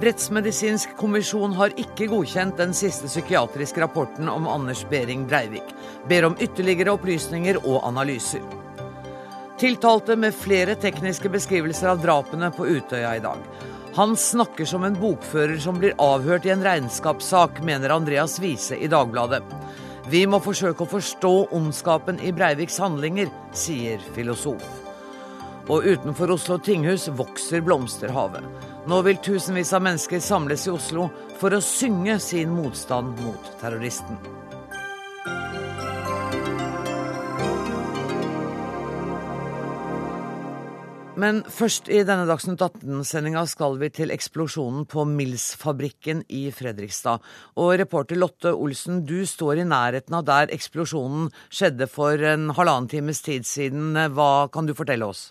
Rettsmedisinsk kommisjon har ikke godkjent den siste psykiatriske rapporten om Anders Behring Breivik. Ber om ytterligere opplysninger og analyser. Tiltalte med flere tekniske beskrivelser av drapene på Utøya i dag. Han snakker som en bokfører som blir avhørt i en regnskapssak, mener Andreas Wiese i Dagbladet. Vi må forsøke å forstå ondskapen i Breiviks handlinger, sier filosof. Og utenfor Oslo tinghus vokser blomsterhavet. Nå vil tusenvis av mennesker samles i Oslo for å synge sin motstand mot terroristen. Men først i denne Dagsnytt 18-sendinga skal vi til eksplosjonen på Mills-fabrikken i Fredrikstad. Og reporter Lotte Olsen, du står i nærheten av der eksplosjonen skjedde for en halvannen times tid siden. Hva kan du fortelle oss?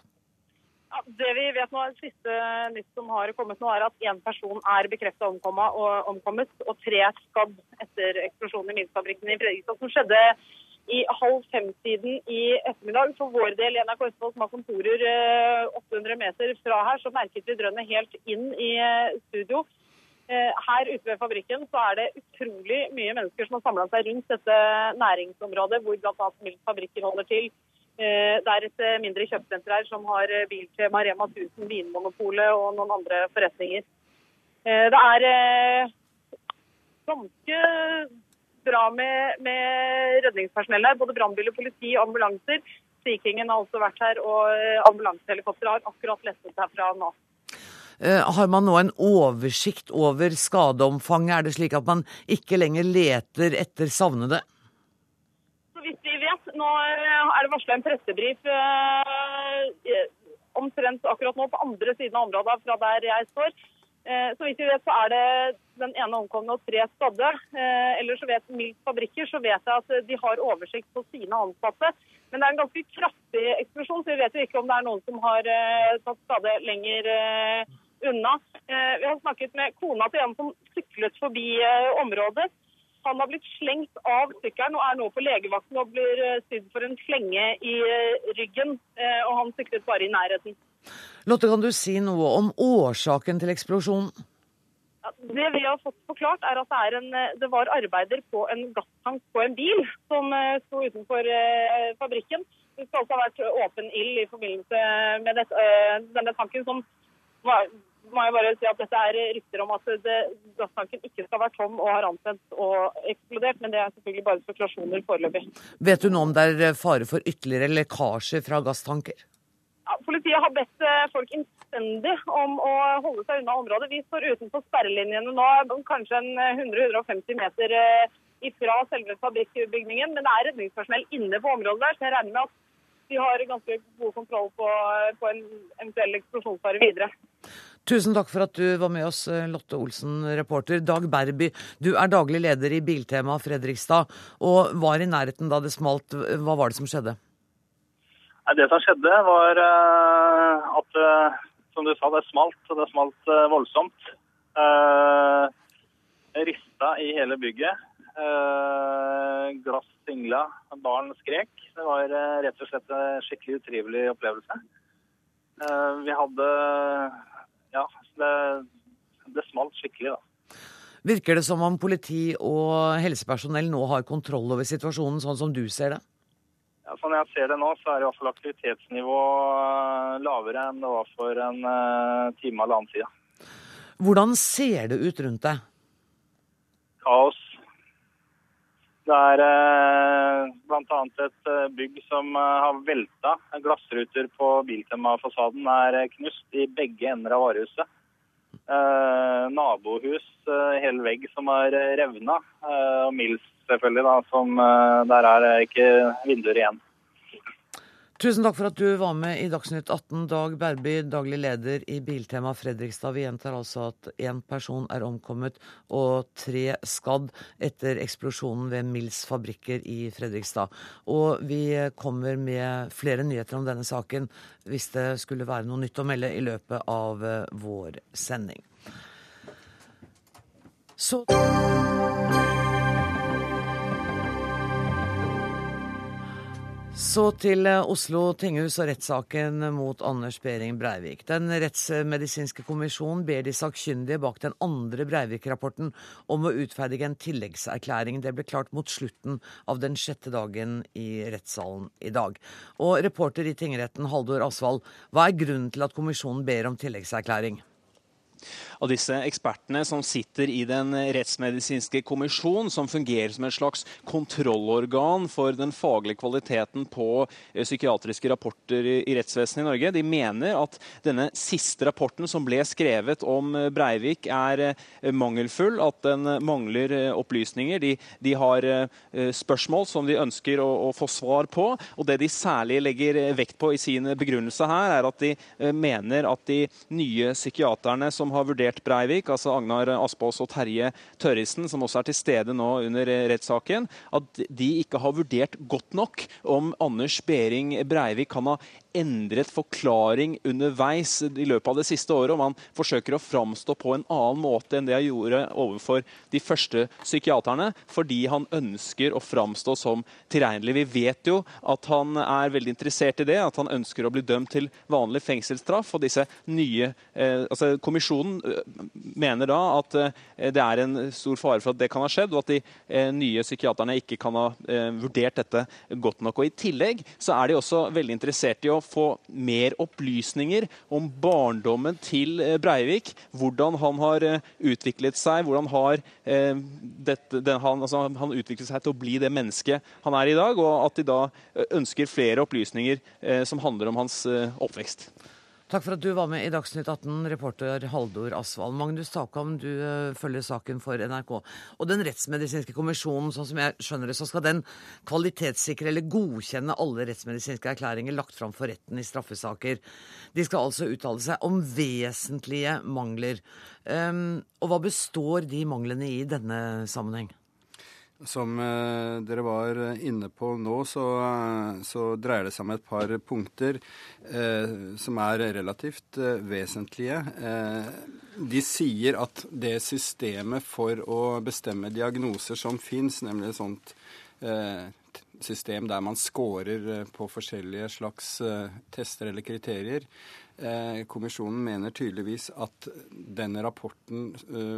det vi vet nå, siste nytt som har kommet nå, er at én person er bekreftet omkommet, og tre skadd etter eksplosjonen i Milsfabrikken i Fredrikstad, som skjedde i halv fem-tiden i ettermiddag. For vår del i NRK Østfold, som har kontorer 800 eh, meter fra her, så merket vi drønnet helt inn i eh, studio. Eh, her ute ved fabrikken så er det utrolig mye mennesker som har samla seg rundt dette næringsområdet hvor bl.a. Mills fabrikker holder til. Det er et mindre kjøpesenter her som har bil Biltema, Rema 1000, Vinmonopolet og noen andre forretninger. Det er ganske bra med, med her. Både brannbiler, politi ambulanser. Sea har også vært her, og ambulansehelikopteret har akkurat lettet herfra nå. Har man nå en oversikt over skadeomfanget? Er det slik at man ikke lenger leter etter savnede? Så vidt vi vet, Nå eh, er det varsla en pressebrif eh, omtrent akkurat nå på andre siden av området fra der jeg står. Eh, så vidt vi vet, så er det den ene omkomne og tre skadde. Eller så vet Milt fabrikker så vet jeg at de har oversikt på sine ansatte. Men det er en ganske kraftig eksplosjon, så vi vet jo ikke om det er noen som har tatt skade lenger unna. Vi har snakket med kona til en som syklet forbi området. Han har blitt slengt av sykkelen og er nå på legevakten og blir eh, sydd for en slenge i eh, ryggen. Eh, og han syklet bare i nærheten. Lotte, kan du si noe om årsaken til eksplosjonen? Det vi har fått forklart, er at det, en, det var arbeider på en gasstank på en bil som sto utenfor fabrikken. Det skal også ha vært åpen ild i forbindelse med dette, denne tanken, som må jeg bare si at dette er rykter om at det, gasstanken ikke skal være tom og har antent og eksplodert, men det er selvfølgelig bare spekulasjoner foreløpig. Vet du nå om det er fare for ytterligere lekkasjer fra gasstanker? Politiet har bedt eh, folk innstendig om å holde seg unna området. Vi står utenfor sperrelinjene nå, kanskje en 100-150 meter eh, ifra selve fabrikkbygningen, men det er redningspersonell inne på området der, så jeg regner med at vi har ganske god kontroll på, på en eventuell eksplosjonsfare videre. Tusen takk for at du var med oss, eh, Lotte Olsen, reporter. Dag Berby, du er daglig leder i Biltema Fredrikstad, og var i nærheten da det smalt. Hva var det som skjedde? Det som skjedde, var eh, at eh, som du sa, det smalt. Og det smalt voldsomt. Rista i hele bygget. Glass singla, barn skrek. Det var rett og slett en skikkelig utrivelig opplevelse. Vi hadde ja, det, det smalt skikkelig, da. Virker det som om politi og helsepersonell nå har kontroll over situasjonen, sånn som du ser det? Ja, Sånn jeg ser det nå, så er i hvert fall aktivitetsnivået eh, lavere enn det var for en uh, time eller annen siden. Hvordan ser det ut rundt deg? Kaos. Det er eh, bl.a. et eh, bygg som eh, har velta. Glassruter på Biltema-fasaden er eh, knust i begge ender av varehuset. Eh, nabohus, eh, hele vegg som er revna. Eh, og Mills selvfølgelig, da, som der er ikke vinduer igjen. Tusen takk for at du var med i Dagsnytt 18. Dag Berby, daglig leder i Biltema Fredrikstad. Vi gjentar altså at én person er omkommet og tre skadd etter eksplosjonen ved Mills fabrikker i Fredrikstad. Og vi kommer med flere nyheter om denne saken hvis det skulle være noe nytt å melde i løpet av eh, vår sending. Så Så til eh, Oslo tinghus og rettssaken mot Anders Behring Breivik. Den rettsmedisinske kommisjonen ber de sakkyndige bak den andre Breivik-rapporten om å utferdige en tilleggserklæring. Det ble klart mot slutten av den sjette dagen i rettssalen i dag. Og reporter i tingretten Haldor Asvald, hva er grunnen til at kommisjonen ber om tilleggserklæring? Av disse ekspertene som sitter i Den rettsmedisinske kommisjon, som fungerer som et slags kontrollorgan for den faglige kvaliteten på eh, psykiatriske rapporter i rettsvesenet i Norge. De mener at denne siste rapporten som ble skrevet om eh, Breivik, er eh, mangelfull, at den mangler opplysninger. De, de har spørsmål som de ønsker å, å, få svar på. Og det de særlig legger vekt på i sin begrunnelse her, er at de mener at de nye psykiaterne som har vurdert Breivik, altså Agnar Aspås og Terje Tørrisen, som også er til stede nå under rettssaken, at de ikke har vurdert godt nok om Anders Behring Breivik. Kan ha endret forklaring underveis i løpet av det siste året. Om han forsøker å framstå på en annen måte enn det han gjorde overfor de første psykiaterne, fordi han ønsker å framstå som tilregnelig. Vi vet jo at han er veldig interessert i det, at han ønsker å bli dømt til vanlig fengselsstraff. og disse nye, eh, altså Kommisjonen eh, mener da at eh, det er en stor fare for at det kan ha skjedd, og at de eh, nye psykiaterne ikke kan ha eh, vurdert dette godt nok. Og I tillegg så er de også veldig interessert i å få mer opplysninger om barndommen til eh, Breivik. Hvordan han har eh, utviklet seg, hvordan har eh, dette, den, han, altså, han utviklet seg til å bli det mennesket han er i dag. Og at de da ønsker flere opplysninger som handler om hans oppvekst. Takk for at du var med i Dagsnytt 18, reporter Haldor Asvald. Magnus Takam, du uh, følger saken for NRK. Og den rettsmedisinske kommisjonen, sånn som jeg skjønner det, så skal den kvalitetssikre eller godkjenne alle rettsmedisinske erklæringer lagt fram for retten i straffesaker. De skal altså uttale seg om vesentlige mangler. Um, og hva består de manglene i denne sammenheng? Som eh, dere var inne på nå, så, så, dreier det seg om et par punkter eh, som er relativt eh, vesentlige. Eh, de sier at det systemet for å bestemme diagnoser som fins, nemlig et sånt eh, system der man scorer eh, på forskjellige slags tester eller kriterier, Eh, kommisjonen mener tydeligvis at denne rapporten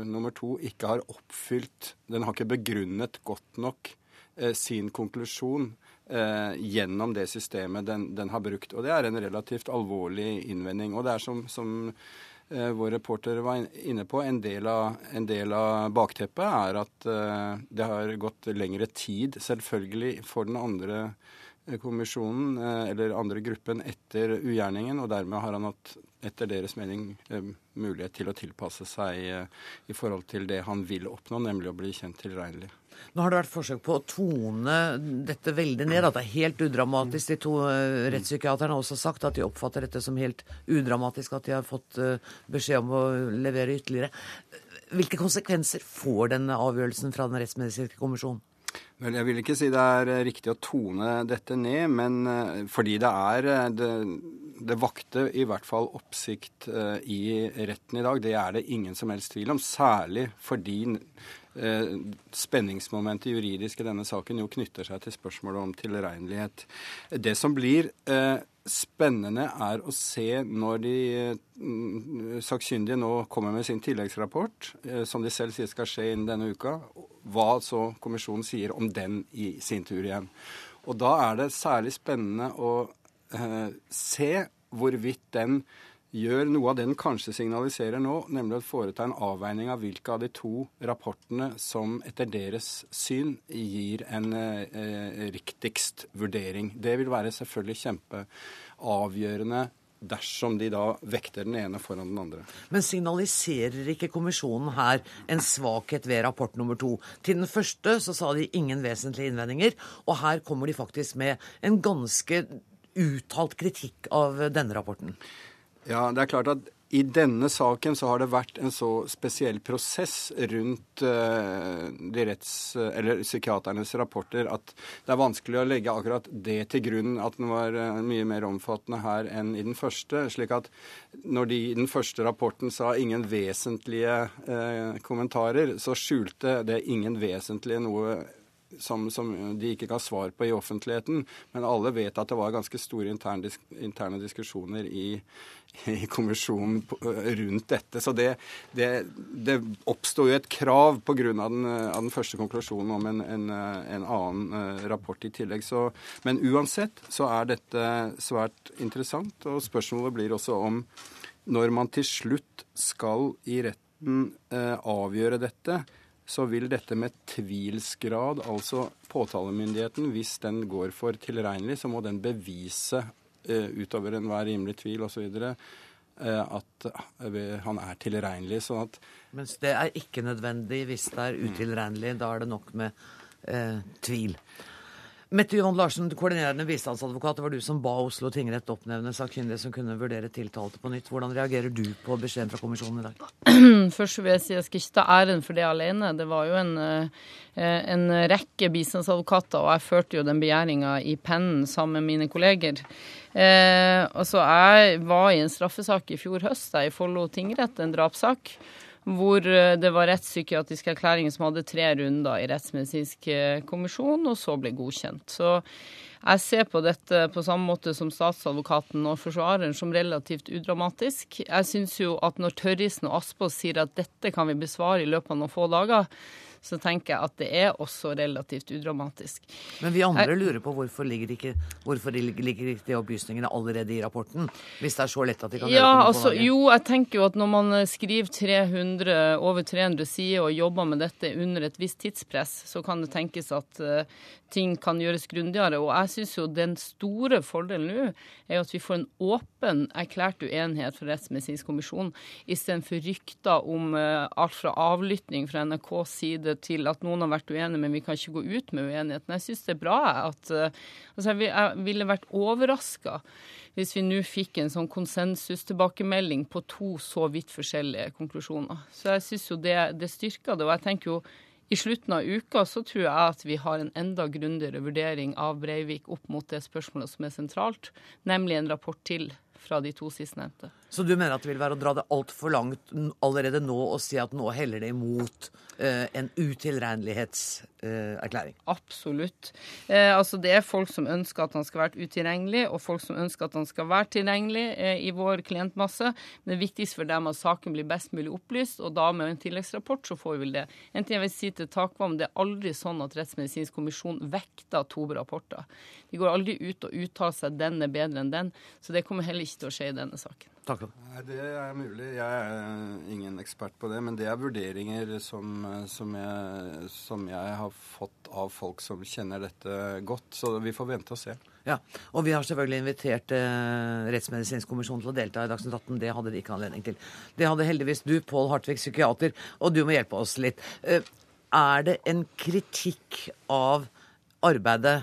nummer to ikke har oppfylt Den har ikke begrunnet godt nok sin konklusjon gjennom det systemet den, den, har brukt. Og det er en relativt alvorlig innvending. Og det er som, som vår reporter var inne på, en del av, en del av bakteppet er at det har gått lengre tid, selvfølgelig, for den andre kommisjonen eh, eller andre gruppen etter ugjerningen, og dermed har han hatt etter deres mening eh, mulighet til å tilpasse seg eh, i forhold til det han vil oppnå, nemlig å bli kjent tilregnelig. Nå har det vært forsøk på å tone dette veldig ned, at det er helt udramatisk. De to rettspsykiaterne har også sagt at de oppfatter dette som helt udramatisk, at de har fått beskjed om å levere ytterligere. Hvilke konsekvenser får denne avgjørelsen fra Den rettsmedisinske kommisjonen? Vel, Jeg vil ikke si det er eh, riktig å tone dette ned, men eh, fordi det er eh, det, det vakte i hvert fall oppsikt i retten i dag. Det er det ingen som helst tvil om. Særlig fordi spenningsmomentet juridisk i denne saken jo knytter seg til spørsmålet om tilregnelighet. Det som blir spennende, er å se når de sakkyndige nå kommer med sin tilleggsrapport, som de selv sier skal skje innen denne uka, hva så kommisjonen sier om den i sin tur igjen. Og da er det særlig spennende å eh, se hvorvidt den gjør noe av det den kanskje signaliserer nå, nemlig å foreta en avveining av hvilke av de to rapportene som etter deres syn gir en eh, riktigst vurdering. Det vil være selvfølgelig kjempeavgjørende dersom de da vekter den ene foran den andre. Men signaliserer ikke kommisjonen her en svakhet ved rapport nummer to? Til den første så sa de ingen vesentlige innvendinger, og her kommer de faktisk med en ganske uttalt kritikk av denne rapporten. Ja, det er klart at i denne saken så har det vært en så spesiell prosess rundt uh, de retts- eller psykiaternes rapporter at det er vanskelig å legge akkurat det til grunn at den var uh, mye mer omfattende her enn i den første. slik at når de i den første rapporten sa ingen vesentlige uh, kommentarer, så skjulte det ingen vesentlige noe som, som, de ikke ga svar på i offentligheten. Men alle vet at det var ganske store interne, interne diskusjoner i, i kommisjonen rundt dette. Så det, det, det oppsto jo et krav pga. Den, av den første konklusjonen om en, en, en annen eh, rapport i tillegg. Så, men uansett så er dette svært interessant, og spørsmålet blir også om når man til slutt skal i retten eh, avgjøre dette, så vil dette med tvilsgrad, altså påtalemyndigheten, hvis den går for tilregnelig, så må den bevise utover enhver rimelig tvil osv. Uh, at uh, han er tilregnelig. sånn at Mens det er ikke nødvendig hvis det er utilregnelig. Da er det nok med eh, tvil. Mette Johan Larsen, koordinerende bistandsadvokat, det var du som ba Oslo tingrett oppnevne sakkyndige som kunne vurdere tiltalte på nytt. Hvordan reagerer du på beskjeden fra kommisjonen i dag? Først vil jeg si jeg skal ikke ta æren for det alene. Det var jo en, eh, en rekke bistandsadvokater, og jeg førte jo den begjæringa i pennen sammen med mine kolleger. Eh, altså, jeg var i en straffesak i fjor høst i Follo tingrett, en drapssak hvor eh, det var rettspsykiatrisk erklæring som hadde tre runder i rettsmedisinsk eh, kommisjon, og så ble godkjent. Så jeg ser på dette på samme måte som statsadvokaten og forsvareren som relativt udramatisk. Jeg syns jo at når Tørrisen og Aspås sier at dette kan vi besvare i løpet av noen få dager, så tenker jeg at det er også relativt udramatisk. Men vi andre lurer på hvorfor ligger ikke, hvorfor ligger ikke de opplysningene allerede i rapporten? Hvis det er så lett at de kan ja, altså, Jo, jeg tenker jo at når man eh, skriver 300, over 300 sider og jobber med dette under et visst tidspress, så kan det tenkes at uh, ting kan gjøres grundigere. Og jeg syns jo den store fordelen nå er at vi får en åpen, erklært uenighet fra Rettsmedisinsk kommisjon, istedenfor rykter om uh, alt fra avlytting fra NRKs side det til at noen har vært uenige, men vi kan ikke gå ut med uenigheten. Jeg syns det er bra at uh, altså Jeg ville vært overraska hvis vi nå fikk en sånn konsensustilbakemelding på to så vidt forskjellige konklusjoner. Så jeg syns jo det, det styrker det. Og jeg tenker jo i slutten av uka så tror jeg at vi har en enda grundigere vurdering av Breivik opp mot det spørsmålet som er sentralt, nemlig en rapport til fra de to sistnevnte. Så du mener at det vil være å dra det altfor langt allerede nå og si at nå heller det imot eh, en utilregnelighetserklæring? Eh, Absolutt. Eh, altså det er folk som ønsker at han skal være utilregnelig, og folk som ønsker at han skal være tilgjengelig eh, i vår klientmasse. Men det viktigst for dem at saken blir best mulig opplyst, og da med en tilleggsrapport så får vi vel det. En ting jeg vil si til Takvam, det er aldri sånn at Rettsmedisinsk kommisjon vekter to rapporter. De går aldri ut og uttaler seg den er bedre enn den, så det kommer heller ikke til å skje i denne saken. Takk. Nei, Det er mulig. Jeg er ingen ekspert på det. Men det er vurderinger som, som, jeg, som, jeg, har fått av folk som kjenner dette godt. Så vi får vente og se. Ja, Og vi har selvfølgelig invitert eh, Rettsmedisinsk kommisjon til å delta i Dagsnytt 18. Det hadde de ikke anledning til. Det hadde heldigvis du, Pål Hartvig, psykiater, og du må hjelpe oss litt. Eh, er det en kritikk av arbeidet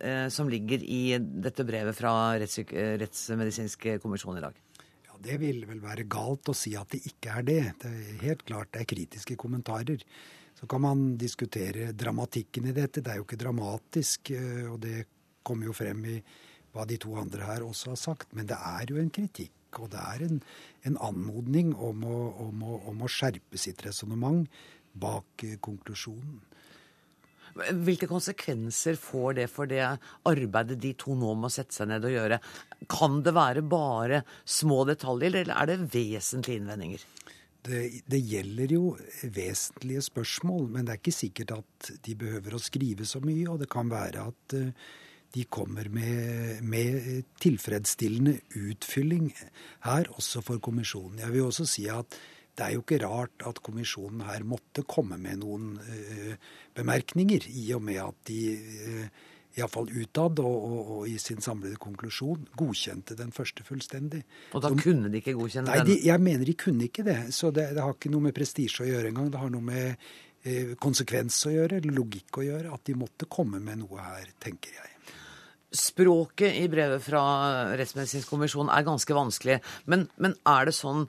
eh, som ligger i dette brevet fra Rettsmedisinsk kommisjon i dag? Ja, Det vil vel være galt å si at det ikke er det. Det er helt klart det er kritiske kommentarer. Så kan man diskutere dramatikken i dette. Det er jo ikke dramatisk, eh, og det kommer jo frem i hva de to andre her også har sagt. Men det er jo en kritikk, og det er en, en anmodning om å, om, å, om å skjerpe sitt resonnement bak eh, konklusjonen. Hvilke konsekvenser får det for det arbeidet de to nå må sette seg ned og gjøre? Kan det være bare små detaljer, eller er det vesentlige innvendinger? Det, det, gjelder jo vesentlige spørsmål, men det er ikke sikkert at de behøver å skrive så mye. Og det kan være at uh, de kommer med, med, tilfredsstillende utfylling her, også for kommisjonen. Jeg vil også si at det er jo ikke rart at kommisjonen her måtte komme med noen uh, bemerkninger, i og med at de uh, iallfall utad og, og, og, i sin samlede konklusjon godkjente den første fullstendig. Og da så, kunne de ikke godkjenne nei, den? Nei, jeg mener de kunne ikke det. Så det, det har ikke noe med prestisje å gjøre engang. Det har noe med eh, konsekvens å gjøre, logikk å gjøre. At de måtte komme med noe her, tenker jeg. Språket i brevet fra Rettsmedisinsk kommisjon er ganske vanskelig. Men, men, er det sånn,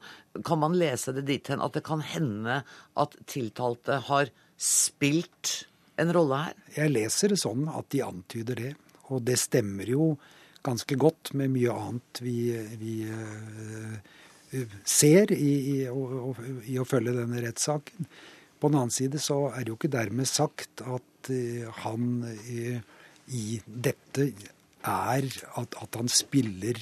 kan man lese det dit hen at det kan hende at tiltalte har spilt en rolle her? Jeg leser det sånn at de antyder det. Og det stemmer jo ganske godt med mye annet vi, vi uh, ser i, i, i, i, å følge denne rettssaken. På den annen side så er det jo ikke dermed sagt at han i dette er at, at han spiller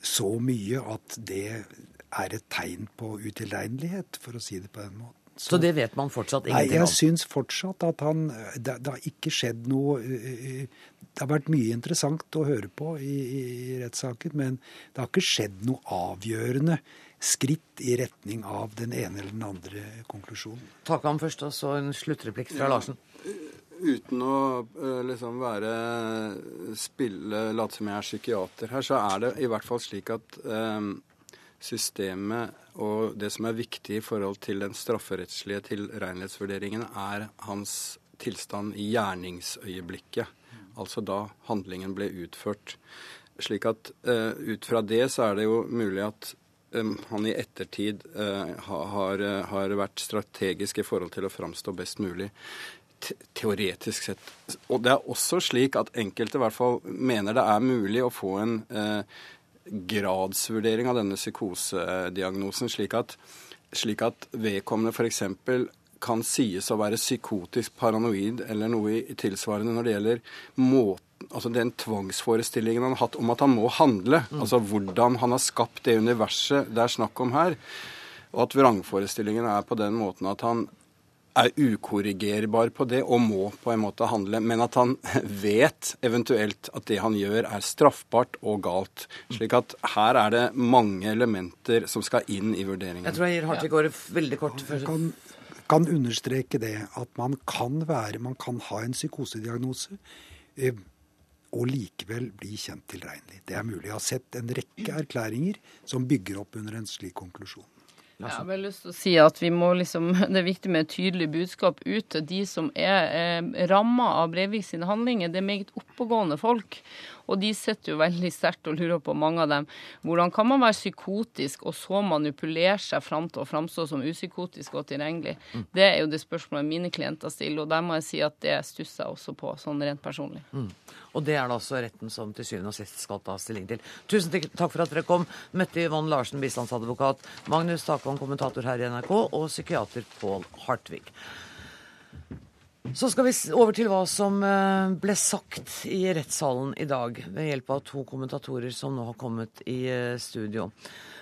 så mye at det er et tegn på utilregnelighet, for å si det på den måten. Så, så det vet man fortsatt ingenting om? Nei, jeg syns fortsatt at han det, det, har ikke skjedd noe Det har vært mye interessant å høre på i, i rettssaken, men det har ikke skjedd noe avgjørende skritt i retning av den ene eller den andre konklusjonen. Takk ham først, og så en sluttreplikk fra ja. Uten å liksom være spille, late som jeg er psykiater her, så er det i hvert fall slik at um, systemet og det som er viktig i forhold til den strafferettslige tilregnelighetsvurderingen, er hans tilstand i gjerningsøyeblikket. Altså da handlingen ble utført. Slik at uh, ut fra det så er det jo mulig at han i ettertid uh, har, har, vært strategisk i forhold til å framstå best mulig. Teoretisk sett. Og det er også slik at enkelte i hvert fall mener det er mulig å få en eh, gradsvurdering av denne psykosediagnosen, slik at, slik at vedkommende f.eks. kan sies å være psykotisk paranoid eller noe tilsvarende når det gjelder måten altså den tvangsforestillingen han har hatt om at han må handle. Mm. Altså hvordan han har skapt det universet det er snakk om her. Og at vrangforestillingen er på den måten at han er ukorrigerbar på det og må på en måte handle, men at han vet eventuelt at det han gjør er straffbart og galt. Slik at her er det mange elementer som skal inn i vurderingen. Jeg tror jeg gir Hartvig veldig kort. Jeg kan, kan understreke det at man kan være, man kan ha en psykosediagnose eh, og likevel bli kjent tilregnelig. Det er mulig. Jeg har sett en rekke erklæringer som bygger opp under en slik konklusjon. Jeg har bare lyst til å si at vi må liksom, Det er viktig med et tydelig budskap ut til de som er eh, ramma av Breivik sine handlinger. Det er meget oppegående folk. Og de sitter jo veldig sterkt og lurer på, mange av dem, hvordan kan man være psykotisk og så manipulere seg fram til å framstå som upsykotisk og tilgjengelig? Mm. Det er jo det spørsmålet mine klienter stiller, og der må jeg si at det stusser jeg også på, sånn rent personlig. Mm. Og det er det altså retten som til syvende og sist skal ta stilling til. Tusen takk for at dere kom. Mette Yvonne Larsen, bistandsadvokat. Magnus Takvam, kommentator her i NRK, og psykiater Pål Hartvig. Så skal vi over til hva som eh, ble sagt i rettssalen i dag ved hjelp av to kommentatorer som nå har kommet i eh, studio.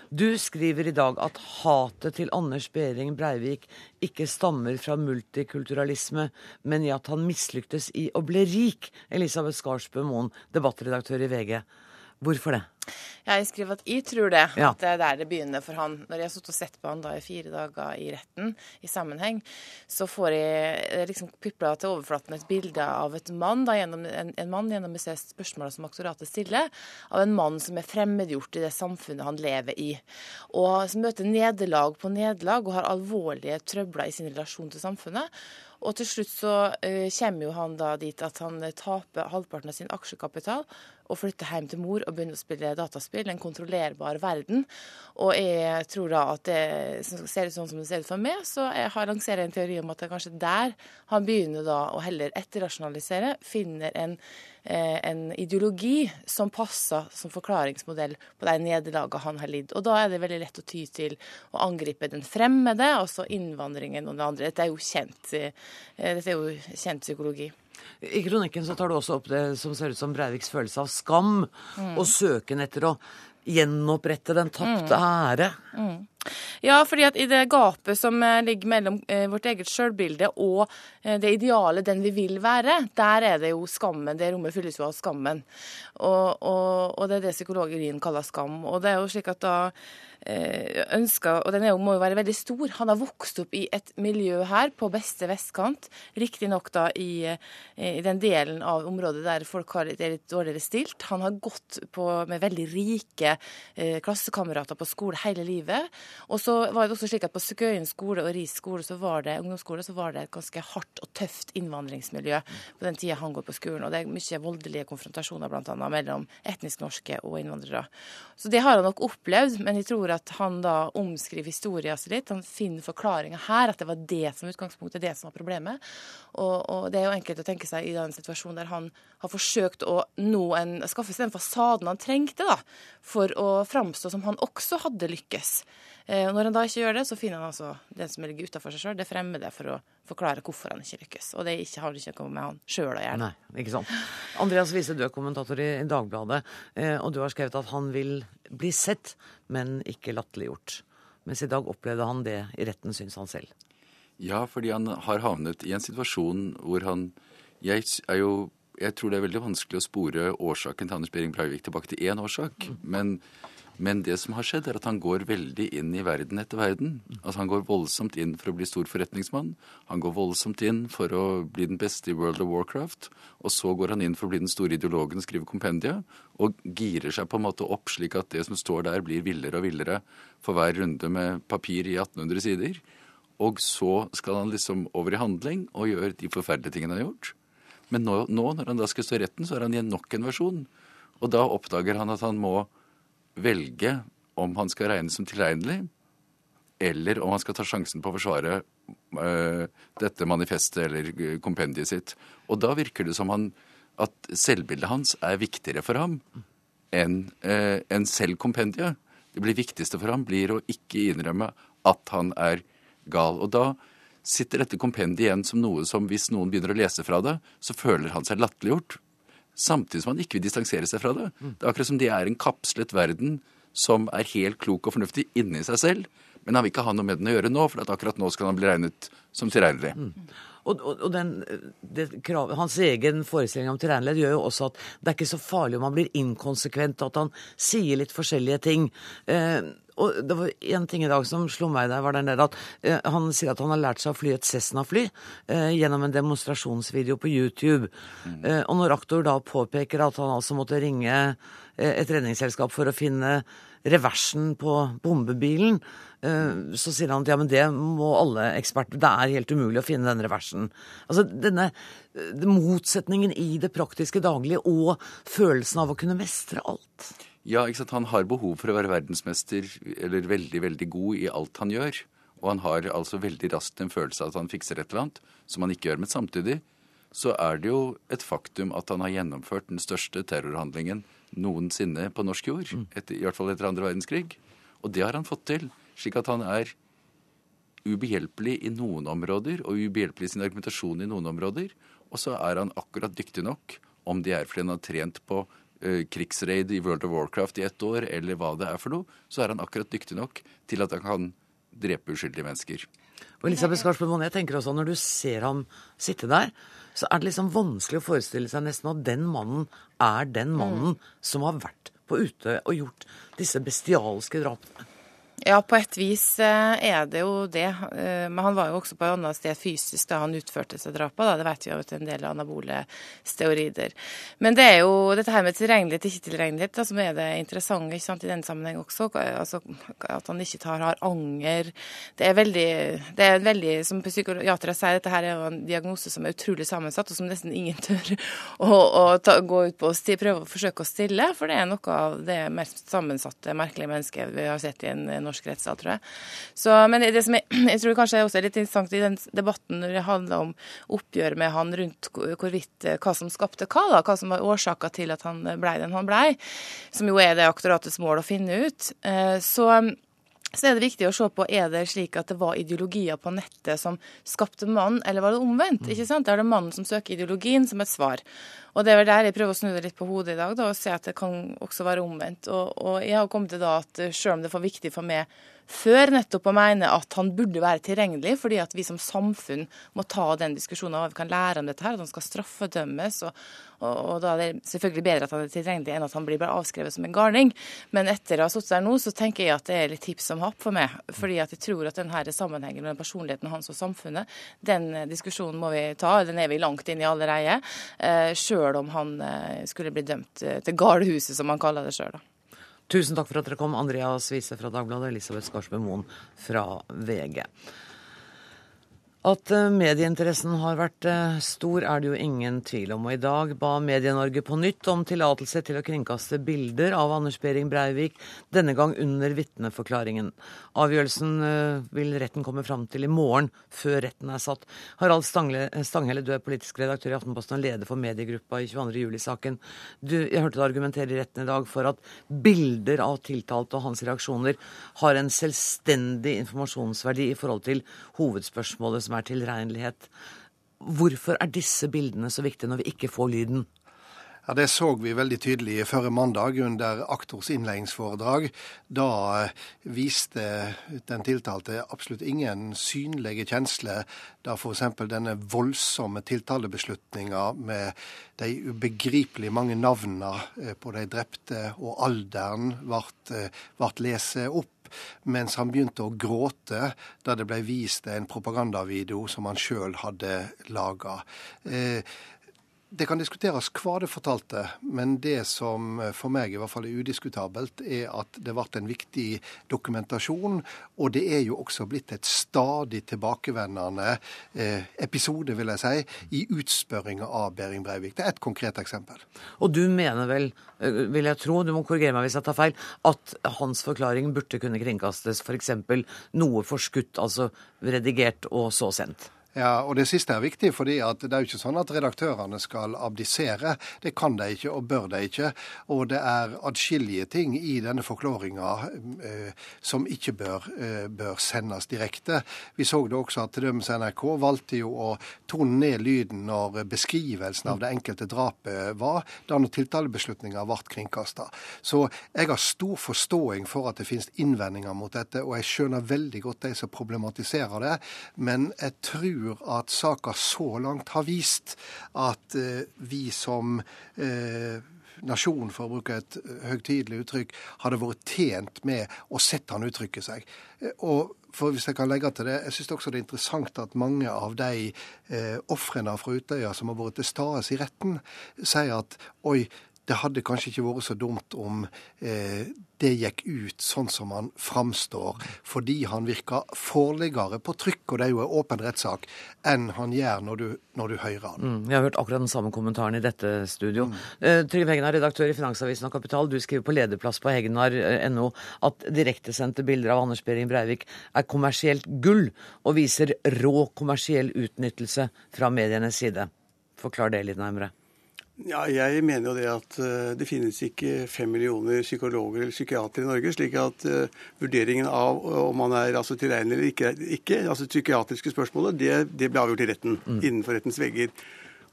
Du skriver i dag at hatet til Anders Behring Breivik ikke stammer fra multikulturalisme, men i at han mislyktes i å bli rik. Elisabeth Skarsbø Moen, debattredaktør i VG. Hvorfor det? Jeg skriver at jeg tror det. Ja. At det er der det begynner for han. Når jeg har sittet og sett på han da i fire dager i retten i sammenheng, så får jeg liksom pipla til overflaten et bilde av et mann, da, gjennom, en, en mann gjennom disse spørsmålene som aktoratet stiller, av en mann som er fremmedgjort i det samfunnet han lever i. Og som møter nederlag på nederlag og har alvorlige trøbler i sin relasjon til samfunnet. Og til slutt så uh, kommer jo han da dit at han taper halvparten av sin aksjekapital og flytter hjem til mor og begynner å spille dataspill. En kontrollerbar verden. Og jeg tror da at det ser ut sånn som det ser ut for meg, så jeg har lansert en teori om at det er kanskje der han begynner da å heller etterrasjonalisere, finner en Eh, en ideologi som passer som forklaringsmodell på de nederlagene han har lidd. Og da er det veldig lett å ty til å angripe den fremmede, altså innvandringen og det andre. Dette er jo kjent, eh, dette er jo kjent psykologi. I kronikken så tar du også opp det som ser ut som Breiviks følelse av skam, mm. og søken etter å gjenopprette den tapte mm. ære. Mm. Ja, fordi at i det gapet som eh, ligger mellom eh, vårt eget sjølbilde og eh, det ideale, den vi vil være, der er det jo skammen. Det rommet fylles jo av skammen. Og, og, og det er det psykologien kaller skam. Og det er jo slik at da ønsker, og den jo, må jo være veldig stor. Han har vokst opp i et miljø her på beste vestkant, riktignok da i, eh, i, den delen av området der folk har det litt dårligere stilt. Han har gått på, med veldig rike eh, klassekamerater på skole hele livet. Og så var det også slik at på Skøyen skole og Ris skole, så var det, ungdomsskole, så var det et ganske hardt og tøft innvandringsmiljø på den tida han går på skolen. Og det er mye voldelige konfrontasjoner bl.a. mellom etnisk norske og innvandrere. Så det har han nok opplevd, men jeg tror tror at han da omskriver historien sin litt. Han finner forklaringa her, at det var det som utgangspunktet, det som var problemet. Og, og, det er jo enkelt å tenke seg i den situasjonen der han har forsøkt å en, skaffe seg den fasaden han trengte da, for å framstå som han også hadde lykkes. Eh, og når han da ikke gjør det, så finner han altså den som ligger utafor seg sjøl, det fremmede for å forklare hvorfor han ikke lykkes. Og det ikke, har ikke noe med han sjøl å gjøre. Nei, ikke sant. Andreas Wiese, du er kommentator i Dagbladet, eh, og du har skrevet at han vil bli sett, men ikke latterliggjort. Mens i dag opplevde han det i retten, syns han selv. Ja, fordi han har havnet i en situasjon hvor han Jeg er jo jeg tror det er veldig vanskelig å spore årsaken til Anders Behring Breivik tilbake til én årsak. Men, men, det som har skjedd, er at han går veldig inn i verden etter verden. Altså Han går voldsomt inn for å bli stor forretningsmann. Han går voldsomt inn for å bli den beste i World of Warcraft. Og så går han inn for å bli den store ideologen og skrive kompendia. Og girer seg på en måte opp slik at det som står der, blir villere og villere for hver runde med papir i 1800 sider. Og så skal han liksom over i handling og gjøre de forferdelige tingene han har gjort. Men nå, nå, når han da skal stå i retten, så er han i nok en versjon. Og da oppdager han at han må velge om han skal regnes som tilregnelig, eller om han skal ta sjansen på å forsvare uh, dette manifestet eller kompendiet sitt. Og da virker det som han, at selvbildet hans er viktigere for ham enn uh, en selv kompendiet. Det blir viktigste for ham blir å ikke innrømme at han er gal. Og da sitter dette kompendiet igjen som noe som hvis noen begynner å lese fra det, så føler han seg latterliggjort. Samtidig som han ikke vil distansere seg fra det. Det er akkurat som det er en kapslet verden som er helt klok og fornuftig inni seg selv. Men han vil ikke ha noe med den å gjøre nå, for akkurat nå skal han bli regnet som tilregnelig. Og, og, og den, krav, Hans egen forestilling om tilregnelighet gjør jo også at det er ikke så farlig om han blir inkonsekvent, at han sier litt forskjellige ting. Eh, og det var én ting i dag som slo meg der, var den der at eh, han sier at han har lært seg å fly et Cessna-fly eh, gjennom en demonstrasjonsvideo på YouTube. Mm. Eh, og når aktor da påpeker at han altså måtte ringe eh, et redningsselskap for å finne reversen på bombebilen, eh, så sier han at ja, men det må alle eksperter Det er helt umulig å finne den reversen. Altså denne eh, motsetningen i det praktiske daglige og følelsen av å kunne mestre alt. Ja, ikke sant? Han har behov for å være verdensmester eller veldig, veldig god i alt han gjør. Og han har altså veldig raskt en følelse av at han fikser et eller annet som han ikke gjør. Men samtidig så er det jo et faktum at han har gjennomført den største terrorhandlingen noensinne på norsk jord. Mm. Etter, I hvert fall etter andre verdenskrig. Og det har han fått til. Slik at han er ubehjelpelig i noen områder, og ubehjelpelig i sin argumentasjon i noen områder. Og så er han akkurat dyktig nok, om det er fordi han har trent på uh, krigsraid i World of Warcraft i ett år, eller hva det er for noe, så er han akkurat dyktig nok til at han kan drepe uskyldige mennesker. Og Elisabeth Skarsbø jeg tenker også Når du ser ham sitte der, så er det liksom vanskelig å forestille seg nesten at den mannen er den mannen mm. som har vært på ute og gjort disse bestialske drapene. Ja, på et vis eh, er det jo det. Eh, men han var jo også på et annet sted fysisk da han utførte seg drapet. Det vet vi jo til en del anabole steorider. Men det er jo dette her med tilregnelighet, ikke tilregnelighet, da, som er det interessante ikke sant, i denne sammenheng også. Altså, at han ikke tar, har anger. Det er veldig, det er veldig som psykiatere sier, dette her er jo en diagnose som er utrolig sammensatt, og som nesten ingen tør å, å ta, gå ut på og prøve å forsøke å stille. For det er noe av det mest sammensatte, merkelige mennesket vi har sett i en norsk rettssal, tror jeg. Så, men det som jeg, jeg tror kanskje også er litt interessant i den debatten når det handler om oppgjør med han rundt hvorvidt eh, hva som skapte hva, da, hva som var årsaka til at han blei den han blei, som jo er det aktoratets mål å finne ut, eh, så så er det viktig å se på er det slik at det var ideologier på nettet som skapte mannen, eller var det omvendt? Mm. ikke sant? Da er det mannen som søker ideologien som et svar. Og det er vel der jeg prøver å snu det litt på hodet i dag, da, og se at det kan også være omvendt. Og, og jeg har kommet til da at selv om det er for viktig for meg før nettopp å mene at han burde være tilregnelig, fordi at vi som samfunn må ta den diskusjonen hva vi kan lære om dette her, at han skal straffedømmes. Og, og, og, da er det selvfølgelig bedre at han er tilregnelig enn at han blir bare avskrevet som en garning. Men etter å ha sittet der nå, så tenker jeg at det er litt tips som happ for meg. Fordi at jeg tror at denne sammenhengen mellom personligheten hans og samfunnet, den diskusjonen må vi ta. Den er vi langt inn i allerede. Eh, Sjøl om han eh, skulle bli dømt eh, til galehuset, som han kaller det sjøl. Tusen takk for at dere kom, Andreas Wiese fra Dagbladet Elisabeth Skarsbø Moen fra VG. At eh, medieinteressen har vært eh, stor, er det jo ingen tvil om. Og i dag ba Medie-Norge på nytt om tillatelse til å kringkaste bilder av Anders Behring Breivik, denne gang under vitneforklaringen. Avgjørelsen eh, vil retten komme fram til i morgen, før retten er satt. Harald Stanghelle, du er politisk redaktør i Aftenposten og leder for mediegruppa i 22. juli-saken. Jeg hørte deg argumentere i retten i dag for at bilder av tiltalte og hans reaksjoner har en selvstendig informasjonsverdi i forhold til hovedspørsmålet som er tilregnelighet. Hvorfor er disse bildene så viktige når vi ikke får lyden? Ja, Det så vi veldig tydelig førre mandag under aktors innledningsforedrag. Da eh, viste den tiltalte absolutt ingen synlige kjensler da f.eks. denne voldsomme tiltalebeslutninga med de ubegripelig mange navnene eh, på de drepte og alderen ble, ble eh, lest opp mens han begynte å gråte da det ble vist en propagandavideo som han sjøl hadde laga. Eh, det kan diskuteres hva det fortalte, men det som for meg i hvert fall er udiskutabelt, er at det ble en viktig dokumentasjon. Og det er jo også blitt et stadig tilbakevendende eh, episode, vil jeg si, i utspørringa av Behring Breivik. Det er et konkret eksempel. Og du mener vel, eh, vil jeg tro, du må korrigere meg hvis jeg tar feil, at hans forklaring burde kunne kringkastes f.eks. noe forskutt, altså redigert og så sendt? Ja, og Det siste er viktig, fordi det er jo ikke sånn at redaktørene skal abdisere. Det kan de ikke, og bør de ikke. Og det er adskillige ting i denne forklaringa eh, som ikke bør, eh, bør, sendes direkte. Vi så det også at til NRK valgte jo å tone ned lyden når beskrivelsen av det enkelte drapet var, da når tiltalebeslutninga ble kringkasta. Så jeg har stor forståing for at det finnes innvendinger mot dette, og jeg skjønner veldig godt de som problematiserer det. Men jeg tror tror at saka så langt har vist at eh, vi som eh, nasjon, for å bruke et høytidelig uttrykk, hadde vært tjent med å sette han uttrykke seg. Eh, og for hvis jeg kan legge til det, jeg syns også det er interessant at mange av de eh, ofrene fra Utøya som har vært til stede i retten, sier at oi, det hadde kanskje ikke vært så dumt om eh, det gikk ut sånn som han framstår, fordi han virker forligere på trykk, og det er jo en åpen rettssak, enn han gjør når du, når du hører han. Mm, jeg har hørt akkurat den samme kommentaren i dette studio. Mm. Eh, Trygve Hegnar, redaktør i Finansavisen og Kapital, du skriver på lederplass på hegnar.no at direktesendte bilder av Anders Behring Breivik er kommersielt gull, og viser rå kommersiell utnyttelse fra medienes side. Forklar det litt nærmere. Ja, jeg mener jo det at uh, det finnes ikke fem millioner psykologer eller psykiatere i Norge. slik at uh, vurderingen av uh, om man er altså, tilregnelig eller ikke, ikke, altså psykiatriske spørsmålet, det, det blir avgjort i retten. Mm. Innenfor rettens vegger.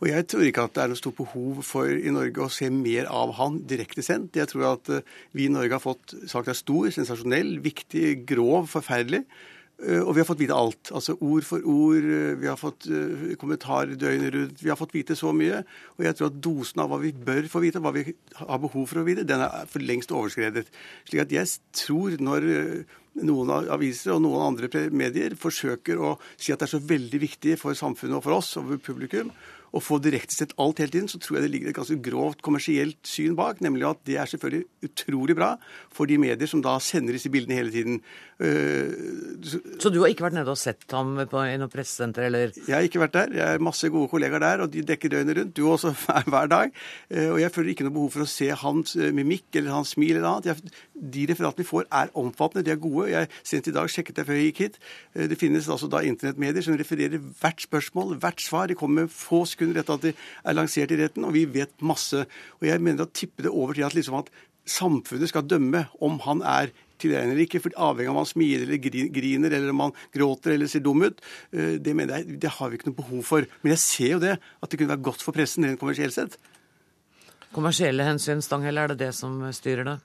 Og jeg tror ikke at det er noe stort behov for i Norge å se mer av han direkte sendt. Jeg tror at vi i Norge har fått sagt er stor, sensasjonell, viktig, grov, forferdelig. Eh, og vi har fått vite alt. Altså ord for ord. Eh, vi har fått uh, kommentarer døgnet rundt. Vi har fått vite så mye. Og jeg tror at dosen av hva vi bør få vite, hva vi har behov for å vite, den er for lengst overskredet. Slik at jeg tror når noen aviser og noen andre medier forsøker å si at det er så veldig viktig for samfunnet og for oss og for publikum å få direktesendt alt hele tiden, så tror jeg det ligger et ganske grovt kommersielt syn bak. Nemlig at det er selvfølgelig utrolig bra for de medier som da sender disse bildene hele tiden. Uh, så, du har ikke vært nede og sett ham på, i noe pressesenter, eller? Jeg har ikke vært der. Jeg har masse gode kollegaer der, og de dekker døgnet rundt. Du også hver, dag. Uh, og jeg føler ikke noe behov for å se hans uh, mimikk eller hans smil eller annet. De referatene vi får, er omfattende, de er gode. Jeg Sent i dag sjekket jeg før jeg gikk hit. Det finnes altså da internettmedier som refererer hvert spørsmål, hvert svar. De kommer med få sekunder etter at de er lansert i retten, og vi vet masse. Og jeg mener å tippe det over til at, liksom at samfunnet skal dømme om han er tilregner eller ikke, for avhengig av om han smiler eller griner eller om han gråter eller ser dum ut. Eh, det mener jeg, det har vi ikke noe behov for. Men jeg ser jo det, at det kunne være godt for pressen rent kommersielt sett. Kommersielle hensyn, Stanghelle, er det det som styrer det?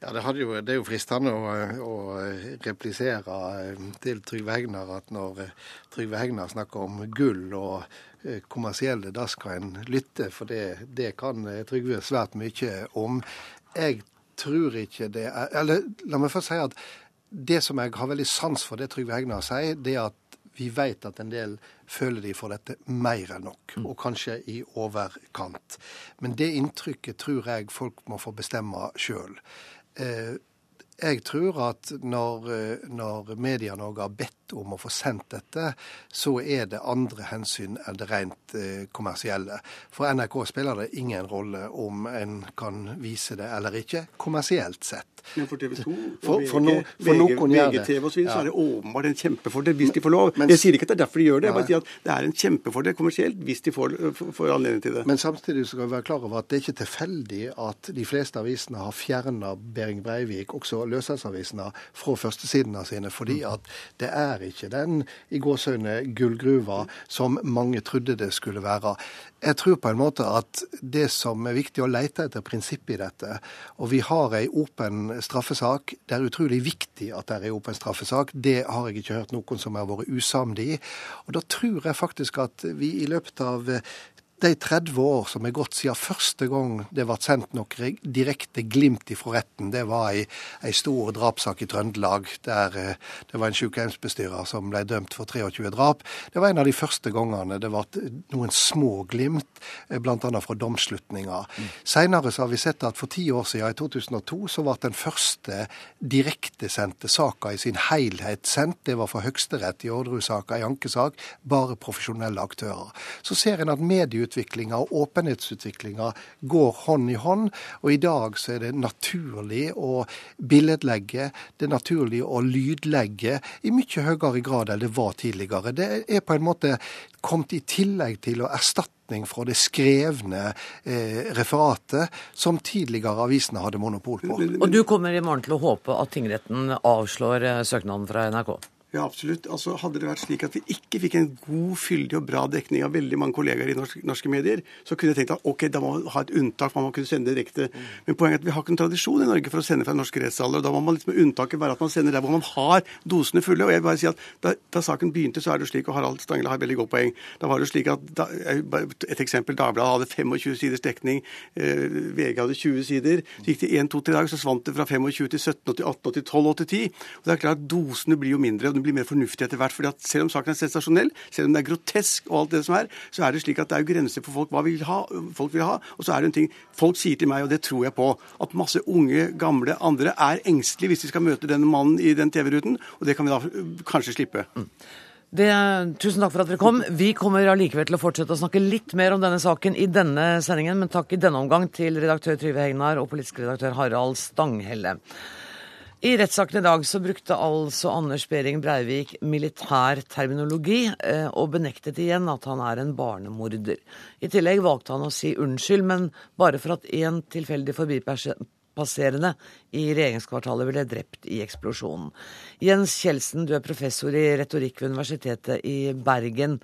Ja, det, jo, det, er jo fristende å, å replisere eh, til Trygve Hegnar at når eh, Trygve Hegnar snakker om gull og eh, kommersielle, da skal en lytte, for det, det kan Trygve svært mye om. Jeg tror ikke det er Eller la meg først si at det som jeg har veldig sans for det Trygve Hegnar sier, det er at vi vet at en del føler de får dette mer enn nok, mm. og kanskje i overkant. Men det inntrykket tror jeg folk må få bestemme sjøl. Eh, Jeg tror at når, når Media-Norge har bedt om å få sendt dette, så er det andre hensyn enn det rent kommersielle. For NRK spiller det ingen rolle om en kan vise det eller ikke, kommersielt sett. Men for TV 2 for, for, no, for VG, VGTV osv. Ja. så er det åpenbart en kjempefordel hvis de får lov. Men, jeg sier ikke at det er derfor de gjør det, jeg bare sier at det er en kjempefordel kommersielt hvis de får, får anledning til det. Men samtidig skal vi være klar over at det er ikke tilfeldig at de fleste avisene har fjerna Behring Breivik, også løssalgsavisene, fra førstesidene sine. Fordi mm. at det er ikke den i gåsehudene gullgruva som mange trodde det skulle være. Jeg tror på en måte at det som er viktig å lete etter prinsippet i dette, og vi har ei åpen straffesak, det er utrolig viktig at det er ei åpen straffesak, det har jeg ikke hørt noen som har vært usamd i. Og da tror jeg faktisk at vi i løpet av de 30 år som er gått siden første gang det ble sendt noe direkte glimt ifra retten, det var ei, ei stor drapssak i Trøndelag der eh, det var en sykehjemsbestyrer som ble dømt for 23 drap. Det var en av de første gangene det ble noen små glimt, eh, bl.a. fra domslutninger. Mm. Seinere har vi sett at for ti år siden, i 2002, så ble den første direktesendte saka i sin helhet sendt. Det var for Høyesterett i Orderud-saka, i ankesak. Bare profesjonelle aktører. Så ser en at medieutvikling medieutviklinga og åpenhetsutviklinga går hånd i hånd. Og i dag så er det naturlig å billedlegge, det er naturlig å lydlegge i mye høyere grad enn det var tidligere. Det er på en måte kommet i tillegg til å erstatte fra det skrevne eh, referatet som tidligere avisene hadde monopol på. Og du kommer i morgen til å håpe at tingretten avslår eh, søknaden fra NRK? Ja, absolutt. Altså, hadde det vært slik at vi ikke fikk en god, fyldig og bra dekning av veldig mange kollegaer i norske, norske medier, så kunne jeg tenkt at ok, da må man ha et unntak, man må kunne sende direkte. Mm. Men poenget er at vi har ikke en tradisjon i Norge for å sende fra norske rettssaler. og Da må man liksom unntaket være at man sender der hvor man har dosene fulle. og jeg vil bare si at Da, da saken begynte, så er det slik, og Harald Stangle har veldig godt poeng, da var det slik at da, Et eksempel. Dagbladet hadde 25 siders dekning, eh, VG hadde 20 sider. Så gikk det 1-2-3 dager, så svant det fra 25 til 17 til 18 til 12 til 10. Og det er klart Dosene blir jo mindre. Den blir mer fornuftig etter hvert. fordi at Selv om saken er sensasjonell, selv om det er grotesk, og alt det som er, så er det slik at det er jo grenser for folk hva vil ha, folk vil ha. Og så er det en ting Folk sier til meg, og det tror jeg på, at masse unge, gamle, andre er engstelige hvis de skal møte denne mannen i den TV-ruten. Og det kan vi da kanskje slippe. Mm. Det, tusen takk for at dere kom. Vi kommer allikevel til å fortsette å snakke litt mer om denne saken i denne sendingen, men takk i denne omgang til redaktør Trygve Hegnar og politisk redaktør Harald Stanghelle. I rettssaken i dag så brukte altså Anders Behring Breivik militær terminologi, eh, og benektet igjen at han er en barnemorder. I tillegg valgte han å si unnskyld, men bare for at én tilfeldig forbipasserende i regjeringskvartalet ble drept i eksplosjonen. Jens Kjeldsen, du er professor i retorikk ved Universitetet i Bergen.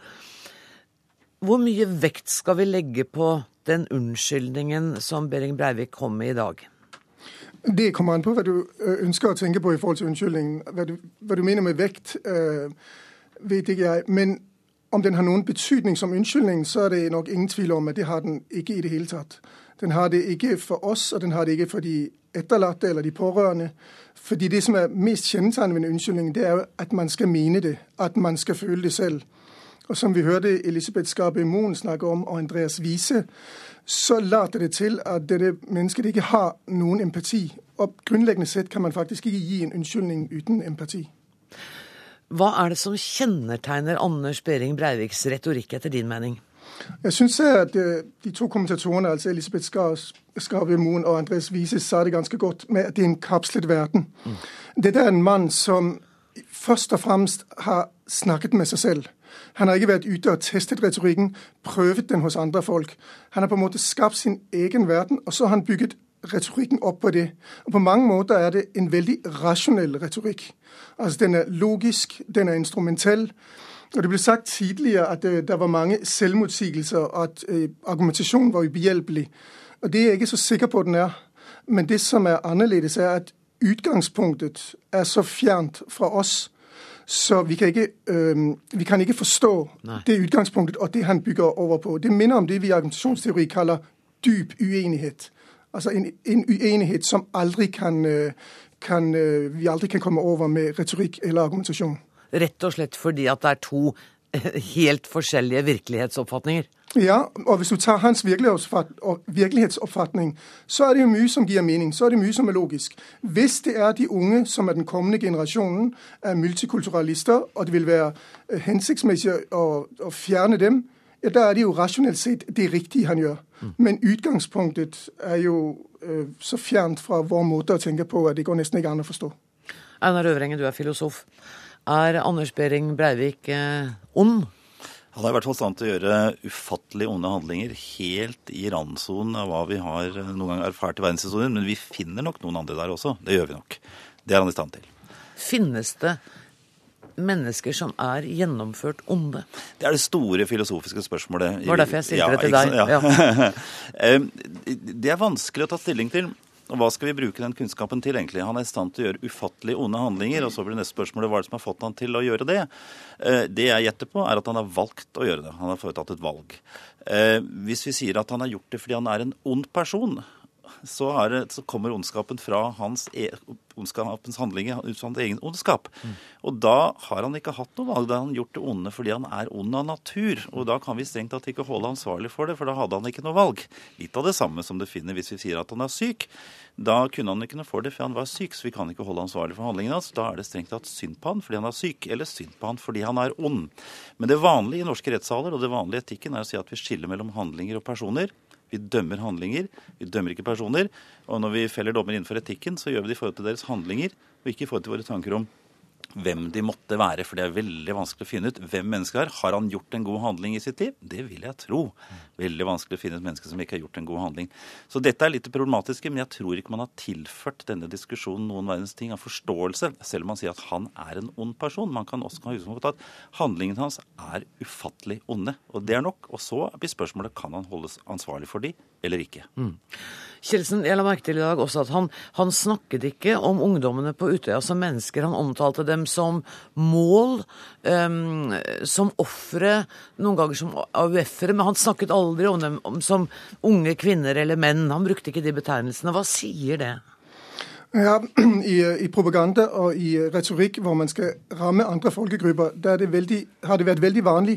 Hvor mye vekt skal vi legge på den unnskyldningen som Behring Breivik kom med i dag? Det kommer an på hva du øh, ønsker å tenke på i forhold til unnskyldningen. Hva du, hva du mener med vekt, øh, vet ikke jeg. Men om den har noen betydning som unnskyldning, så er det nok ingen tvil om at det har den ikke i det hele tatt. Den har det ikke for oss, og den har det ikke for de etterlatte eller de pårørende. Fordi det som er mest kjennetegnet ved en unnskyldning, det er jo at man skal mene det. At man skal føle det selv. Og som vi hørte Elisabeth Skarpe Moen snakke om, og Andreas Wiese, så later det til at dette mennesket ikke har noen empati. Og grunnleggende sett kan man faktisk ikke gi en unnskyldning uten empati. Hva er det som kjennetegner Anders Behring Breiviks retorikk, etter din mening? Jeg syns at øh, de to kommentatorene, altså Elisabeth Skarve Moen og Andres Wiese, sa det ganske godt med at det er en kapslet verden. Mm. Dette er en mann som først og fremst har snakket med seg selv. Han har ikke vært ute og testet retorikken, prøvet den hos andre folk. Han har på en måte skapt sin egen verden, og så har han bygget retorikken opp på det. Og På mange måter er det en veldig rasjonell retorikk. Altså Den er logisk, den er instrumentell. Og Det ble sagt tidligere at uh, det var mange selvmotsigelser, og at uh, argumentasjonen var ubehjelpelig. Og Det er jeg ikke så sikker på at den er. Men det som er annerledes, er at utgangspunktet er så fjernt fra oss så vi kan ikke, øh, vi kan ikke forstå Nei. det utgangspunktet og det han bygger over på. Det minner om det vi i argumentasjonsteori kaller dyp uenighet. Altså en, en uenighet som aldri kan, øh, kan, øh, vi aldri kan komme over med retorikk eller argumentasjon. Rett og slett fordi at det er to helt forskjellige virkelighetsoppfatninger? Ja, og hvis du tar hans virkelighetsoppfatning, så er det jo mye som gir mening. Så er det mye som er logisk. Hvis det er de unge som er den kommende generasjonen er multikulturalister, og det vil være øh, hensiktsmessig å, å fjerne dem, ja, da er det jo rasjonelt sett det riktige han gjør. Mm. Men utgangspunktet er jo øh, så fjernt fra vår måte å tenke på at det går nesten ikke an å forstå. Einar Øvrengen, du er filosof. Er Anders Behring Breivik eh, ond? Han er i hvert fall stand til å gjøre ufattelig onde handlinger helt i randsonen av hva vi har eh, noen gang erfart i verdenshistorien. Men vi finner nok noen andre der også. Det gjør vi nok. Det er han i stand til. Finnes det mennesker som er gjennomført onde? Det er det store filosofiske spørsmålet. Det var derfor jeg stilte ja, det til deg. Ja. Eh, det er vanskelig å ta stilling til. Og Hva skal vi bruke den kunnskapen til, egentlig? Han er i stand til å gjøre ufattelig onde handlinger. Og så blir neste spørsmålet hva er det som har fått han til å gjøre det? Eh, det jeg gjetter på, er at han har valgt å gjøre det. Han har foretatt et valg. Eh, hvis vi sier at han har gjort det fordi han er en ond person, så, det, så kommer ondskapen fra hans, e, ondskapens handlinger ut fra hans egen ondskap. Mm. Og da har han ikke hatt noe valg. Da har han gjort det onde fordi han er ond av natur. Og da kan vi strengt tatt ikke holde ansvarlig for det, for da hadde han ikke noe valg. Litt av det samme som det finner hvis vi sier at han er syk. Da kunne han ikke noe for det, for han var syk, så vi kan ikke holde ansvarlig for handlingene hans. Da er det strengt tatt synd på han fordi han er syk, eller synd på han fordi han er ond. Men det vanlige i norske rettssaler og det vanlige etikken er å si at vi skiller mellom handlinger og personer. Vi dømmer handlinger, vi dømmer ikke personer. Og når vi feller dommer innenfor etikken, så gjør vi det i forhold til deres handlinger, og ikke i forhold til våre tanker om hvem de måtte være, for det er veldig vanskelig å finne ut hvem mennesket er. Har han gjort en god handling i sitt liv? Det vil jeg tro. Veldig vanskelig å finne et menneske som ikke har gjort en god handling. Så dette er litt problematiske, men jeg tror ikke man har tilført denne diskusjonen noen verdens ting av forståelse, selv om man sier at han er en ond person. Man kan også ha utgangspunkt at handlingene hans er ufattelig onde, og det er nok. Og så blir spørsmålet kan han holdes ansvarlig for de eller ikke. Mm. Kjeldsen, jeg la merke til i dag også at han, han, snakket ikke om ungdommene på Utøya som mennesker. Han omtalte dem som mål, um, som ofre, noen ganger som AUF-ere. Men han snakket aldri om dem som unge kvinner eller menn. Han brukte ikke de betegnelsene. Hva sier det? Ja, i, i, propaganda og i retorikk hvor man skal ramme andre folkegrupper, der det veldig, har det vært veldig vanlig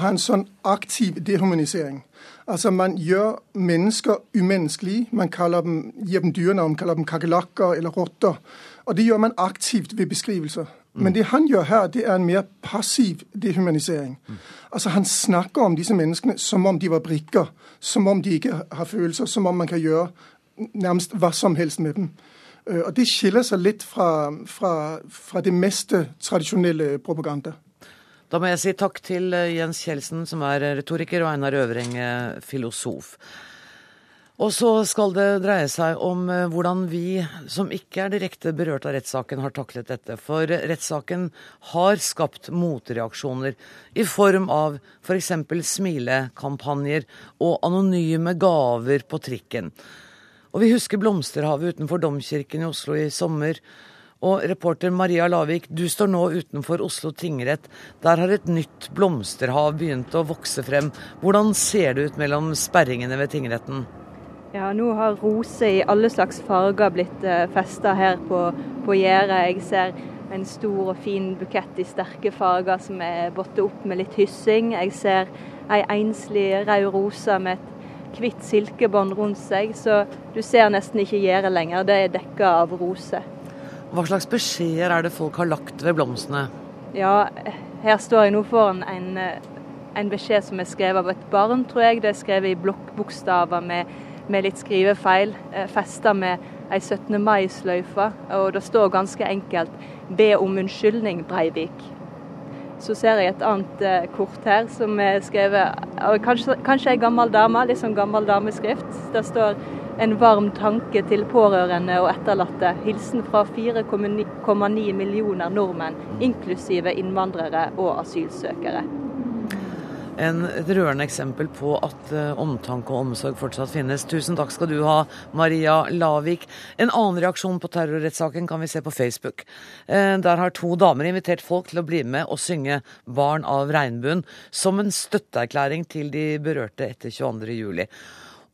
ha en sånn aktiv dehumanisering. Altså Man gjør mennesker umenneskelige. Man dem, gir dem dyrenavn, kaller dem kakerlakker eller rotter. Og det gjør man aktivt ved beskrivelser. Mm. Men det han gjør her, det er en mer passiv dehumanisering. Mm. Altså Han snakker om disse menneskene som om de var brikker. Som om de ikke har følelser. Som om man kan gjøre nærmest hva som helst med dem. Øh, og det skiller seg litt fra, fra, fra det meste tradisjonelle propaganda. Da må jeg si takk til eh, Jens Kjeldsen, som er retoriker, og Einar Øvreng, filosof. Og så skal det dreie seg om eh, hvordan vi som ikke er direkte berørt av rettssaken, har taklet dette. For rettssaken har skapt motreaksjoner i form av f.eks. For smilekampanjer og anonyme gaver på trikken. Og vi husker blomsterhavet utenfor Domkirken i Oslo i sommer. Og reporter Maria Lavik, du står nå utenfor Oslo tingrett. Der har et nytt blomsterhav begynt å vokse frem. Hvordan ser det ut mellom sperringene ved tingretten? Ja, nå har roser i alle slags farger blitt eh, festa her på, på gjerdet. Jeg ser en stor og fin bukett i sterke farger som er båttet opp med litt hyssing. Jeg ser ei enslig rød rose med et hvitt silkebånd rundt seg, så du ser nesten ikke gjerdet lenger. Det er dekka av roser. Hva slags beskjeder er det folk har lagt ved blomstene? Ja, her står jeg nå foran en, en beskjed som er skrevet av et barn, tror jeg. Det er skrevet i blokkbokstaver med, med, litt skrivefeil. Eh, Festa med ei 17. mai-sløyfe. Og det står ganske enkelt 'Be om unnskyldning, Breivik'. Så ser jeg et annet eh, kort her som er skrevet av kanskje, kanskje ei gammel dame, litt sånn gammel dameskrift. Det står en varm tanke til pårørende og etterlatte. Hilsen fra 4,9 millioner nordmenn, inklusive innvandrere og asylsøkere. En, rørende eksempel på at uh, omtanke og omsorg fortsatt finnes. Tusen takk skal du ha, Maria Lavik. En annen reaksjon på terrorrettssaken kan vi se på Facebook. Uh, der har to damer invitert folk til å bli med og synge 'Barn av regnbuen' som en støtteerklæring til de berørte etter 22.07.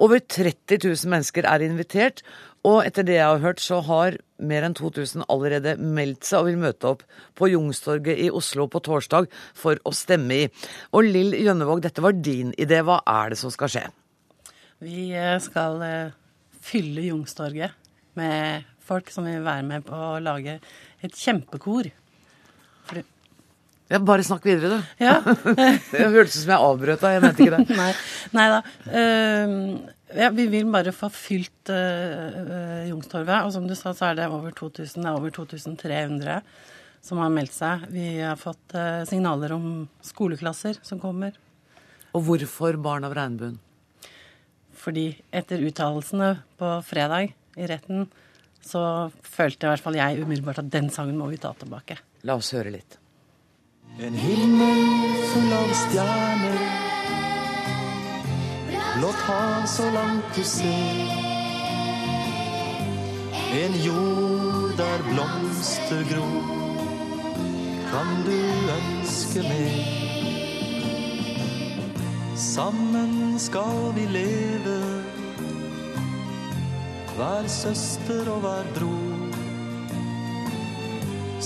Over 30 000 mennesker er invitert, Og etter det jeg har hørt, så har mer enn 2000 allerede meldt seg og vil møte opp på Jungstorget i Oslo på torsdag for å stemme i. Og Lill Jønnevåg, dette var din idé. Hva er det som skal skje? Vi eh, skal eh, fylle Jungstorget med folk som vil være med på å lage et kjempekor. Fordi ja, Bare snakk videre, du. Ja. det hørtes ut som jeg avbrøt deg. Jeg mente ikke det. Nei, Nei da. Uh, ja, vi vil bare få fylt uh, Youngstorget. Og som du sa, så er det over 2000, det er over 2300 som har meldt seg. Vi har fått uh, signaler om skoleklasser som kommer. Og hvorfor Barn av regnbuen? Fordi etter uttalelsene på fredag i retten, så følte i hvert fall jeg umiddelbart at den sangen må vi ta tilbake. La oss høre litt. En himmel full av stjerner blått hav så langt du ser. En jord der blomster gror, kan du ønske mer. Sammen skal vi leve, hver søster og hver bror.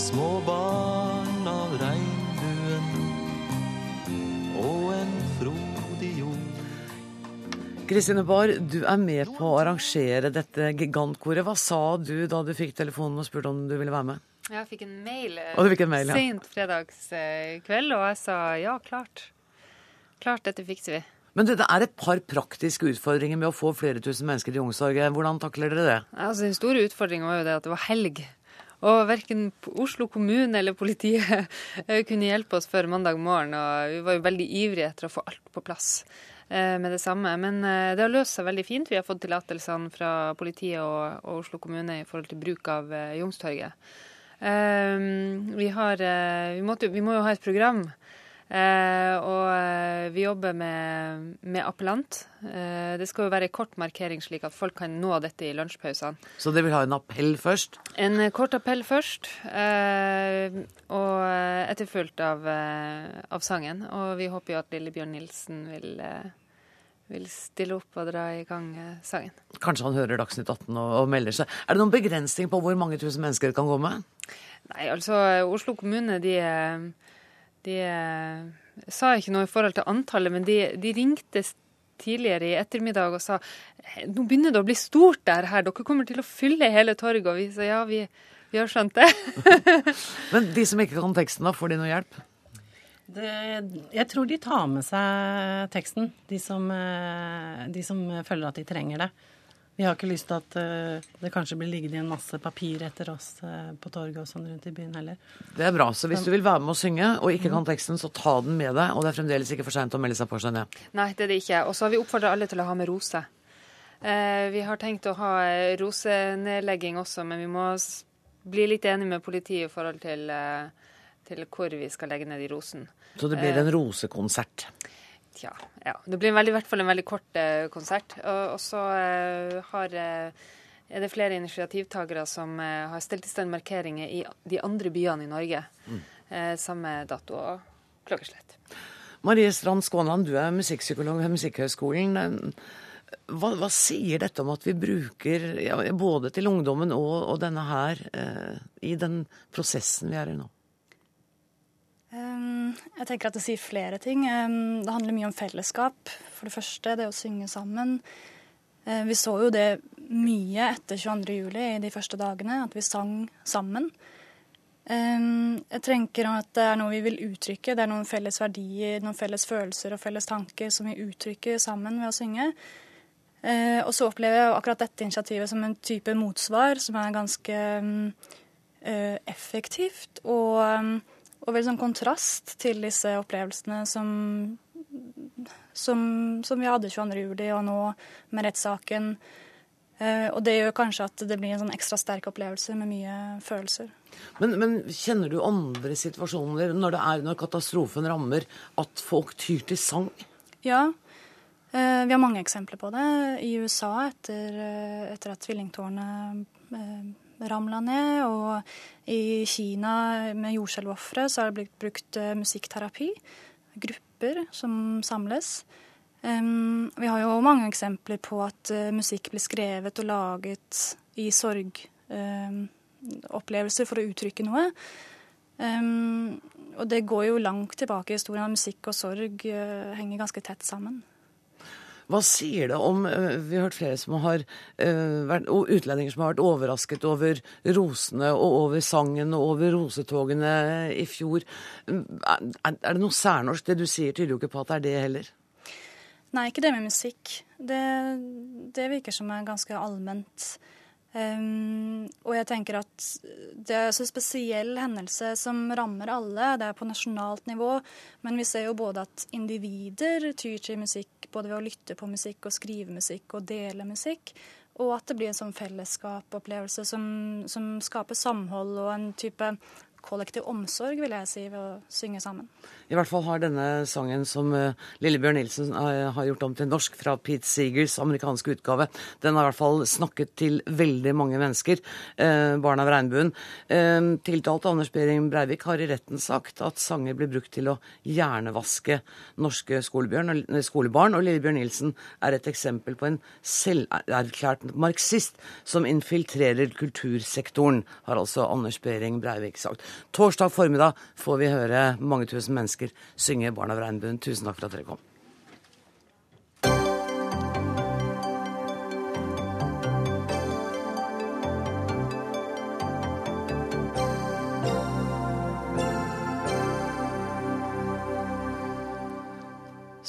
Små barn av regnbuen og en frodig jord. Kristine Bahr, du er med på å arrangere dette gigantkoret. Hva sa du da du fikk telefonen og spurte om du ville være med? Jeg fikk en mail, fikk en mail ja. sent fredagskveld, og jeg sa ja, klart. Klart, dette fikser vi. Men det er et par praktiske utfordringer med å få flere tusen mennesker til Youngstorget. Hvordan takler dere det? Altså, Den store utfordringa var jo det at det var helg. Og verken Oslo kommune eller politiet kunne hjelpe oss før mandag morgen. Og vi var jo veldig ivrige etter å få alt på plass. Eh, med det samme. Men eh, det har løst seg veldig fint. Vi har fått tillatelsene fra politiet og, og, Oslo kommune i forhold til bruk av Youngstorget. vi, vi, vi, må jo ha et program. Og vi jobber med, med appellant. det skal jo være en kort markering, slik at folk kan nå dette i lunsjpausene. Så dere vil ha en appell først? En kort appell først. og etterfulgt av, av, sangen. Og vi håper jo at Lillebjørn Nilsen vil vil stille opp og dra i gang eh, sangen. Kanskje han hører Dagsnytt 18 og, og, melder seg. Er det noen begrensning på hvor mange tusen mennesker kan komme? Nei, altså Oslo kommune de, de sa ikke noe i forhold til antallet, men de, de, ringte tidligere i ettermiddag og sa nå begynner det å bli stort der her, dere kommer til å fylle hele torget. Og vi sa ja, vi, vi har skjønt det. men de som ikke kan teksten, da, får de noe hjelp? Det, jeg tror de tar med seg teksten, de som, eh, de som, føler at de trenger det. Vi har ikke lyst til at uh, det kanskje blir liggende igjen masse papir etter oss uh, på torget og sånn rundt i byen heller. Det er bra. Så hvis du vil være med å synge og ikke kan teksten, så ta den med deg. Og det er fremdeles ikke for seint å melde seg på, skjønner jeg. Nei, det er det ikke. Og så har vi oppfordra alle til å ha med rose. Vi har tenkt å ha rosenedlegging også, men vi må bli litt enige med politiet i forhold til til hvor vi skal legge ned i rosen. Så det blir en rosekonsert? Tja, ja. Det blir veldig, i hvert fall en veldig kort eh, konsert. Og, og så eh, har, eh, er det flere initiativtakere som eh, har stelt i stand markeringer i de andre byene i Norge. Mm. Eh, samme dato og klokkeslett. Marie Strand Skånland, du er musikkpsykolog ved Musikkhøgskolen. Hva, hva, sier dette om at vi bruker ja, både til ungdommen og, og denne her eh, i den prosessen vi er i nå? Jeg tenker at det sier flere ting. Det handler mye om fellesskap. For det første, det å synge sammen. Vi så jo det mye etter 22.07. i de første dagene, at vi sang sammen. Jeg tenker at det er noe vi vil uttrykke. Det er noen felles verdier, noen felles følelser og felles tanker som vi uttrykker sammen ved å synge. Og så opplever jeg akkurat dette initiativet som en type motsvar som er ganske eh, effektivt. og og veldig sånn kontrast til disse opplevelsene som, som, som vi hadde 22.07. og nå med rettssaken. Uh, og det gjør kanskje at det blir en sånn ekstra sterk opplevelse med mye følelser. Men, men, kjenner du andre situasjoner når det er når katastrofen rammer, at folk tyr til sang? Ja. Uh, vi har mange eksempler på det. I USA, etter, uh, etter at tvillingtårnet ramla ned. Og i Kina med jordskjelvofre så har det blitt brukt eh, musikkterapi. Grupper som samles. Um, vi har jo mange eksempler på at uh, musikk blir skrevet og laget i sorgopplevelser um, for å uttrykke noe. Um, og det går jo langt tilbake i historien. at Musikk og sorg uh, henger ganske tett sammen. Hva sier det om Vi har hørt flere som har vært, utlendinger som har vært overrasket over rosene og over sangen og over rosetogene i fjor. Er, er det noe særnorsk? Det du sier, tyder jo ikke på at det er det heller. Nei, ikke det med musikk. Det, det virker som er ganske allment. Um, og jeg tenker at det er en spesiell hendelse som rammer alle. Det er på nasjonalt nivå. Men vi ser jo både at individer tyr til musikk både ved å lytte på musikk og skrive musikk og dele musikk. Og at det blir en sånn fellesskapopplevelse som, som skaper samhold og en type kollektiv omsorg, vil jeg si, ved å synge sammen. I hvert fall har denne sangen som uh, Lillebjørn Nilsen uh, har gjort om til norsk fra Pete Seegers amerikanske utgave, den har i hvert fall snakket til veldig mange mennesker. Uh, Barn av regnbuen. Tiltalte Anders Behring Breivik har i retten sagt at sanger blir brukt til å hjernevaske norske skolebarn, og Lillebjørn Nilsen er et eksempel på en selverklært marxist som infiltrerer kultursektoren, har altså Anders Behring Breivik sagt. Torsdag formiddag får vi høre mange tusen mennesker synge 'Barn av regnbuen'. Tusen takk for at dere kom.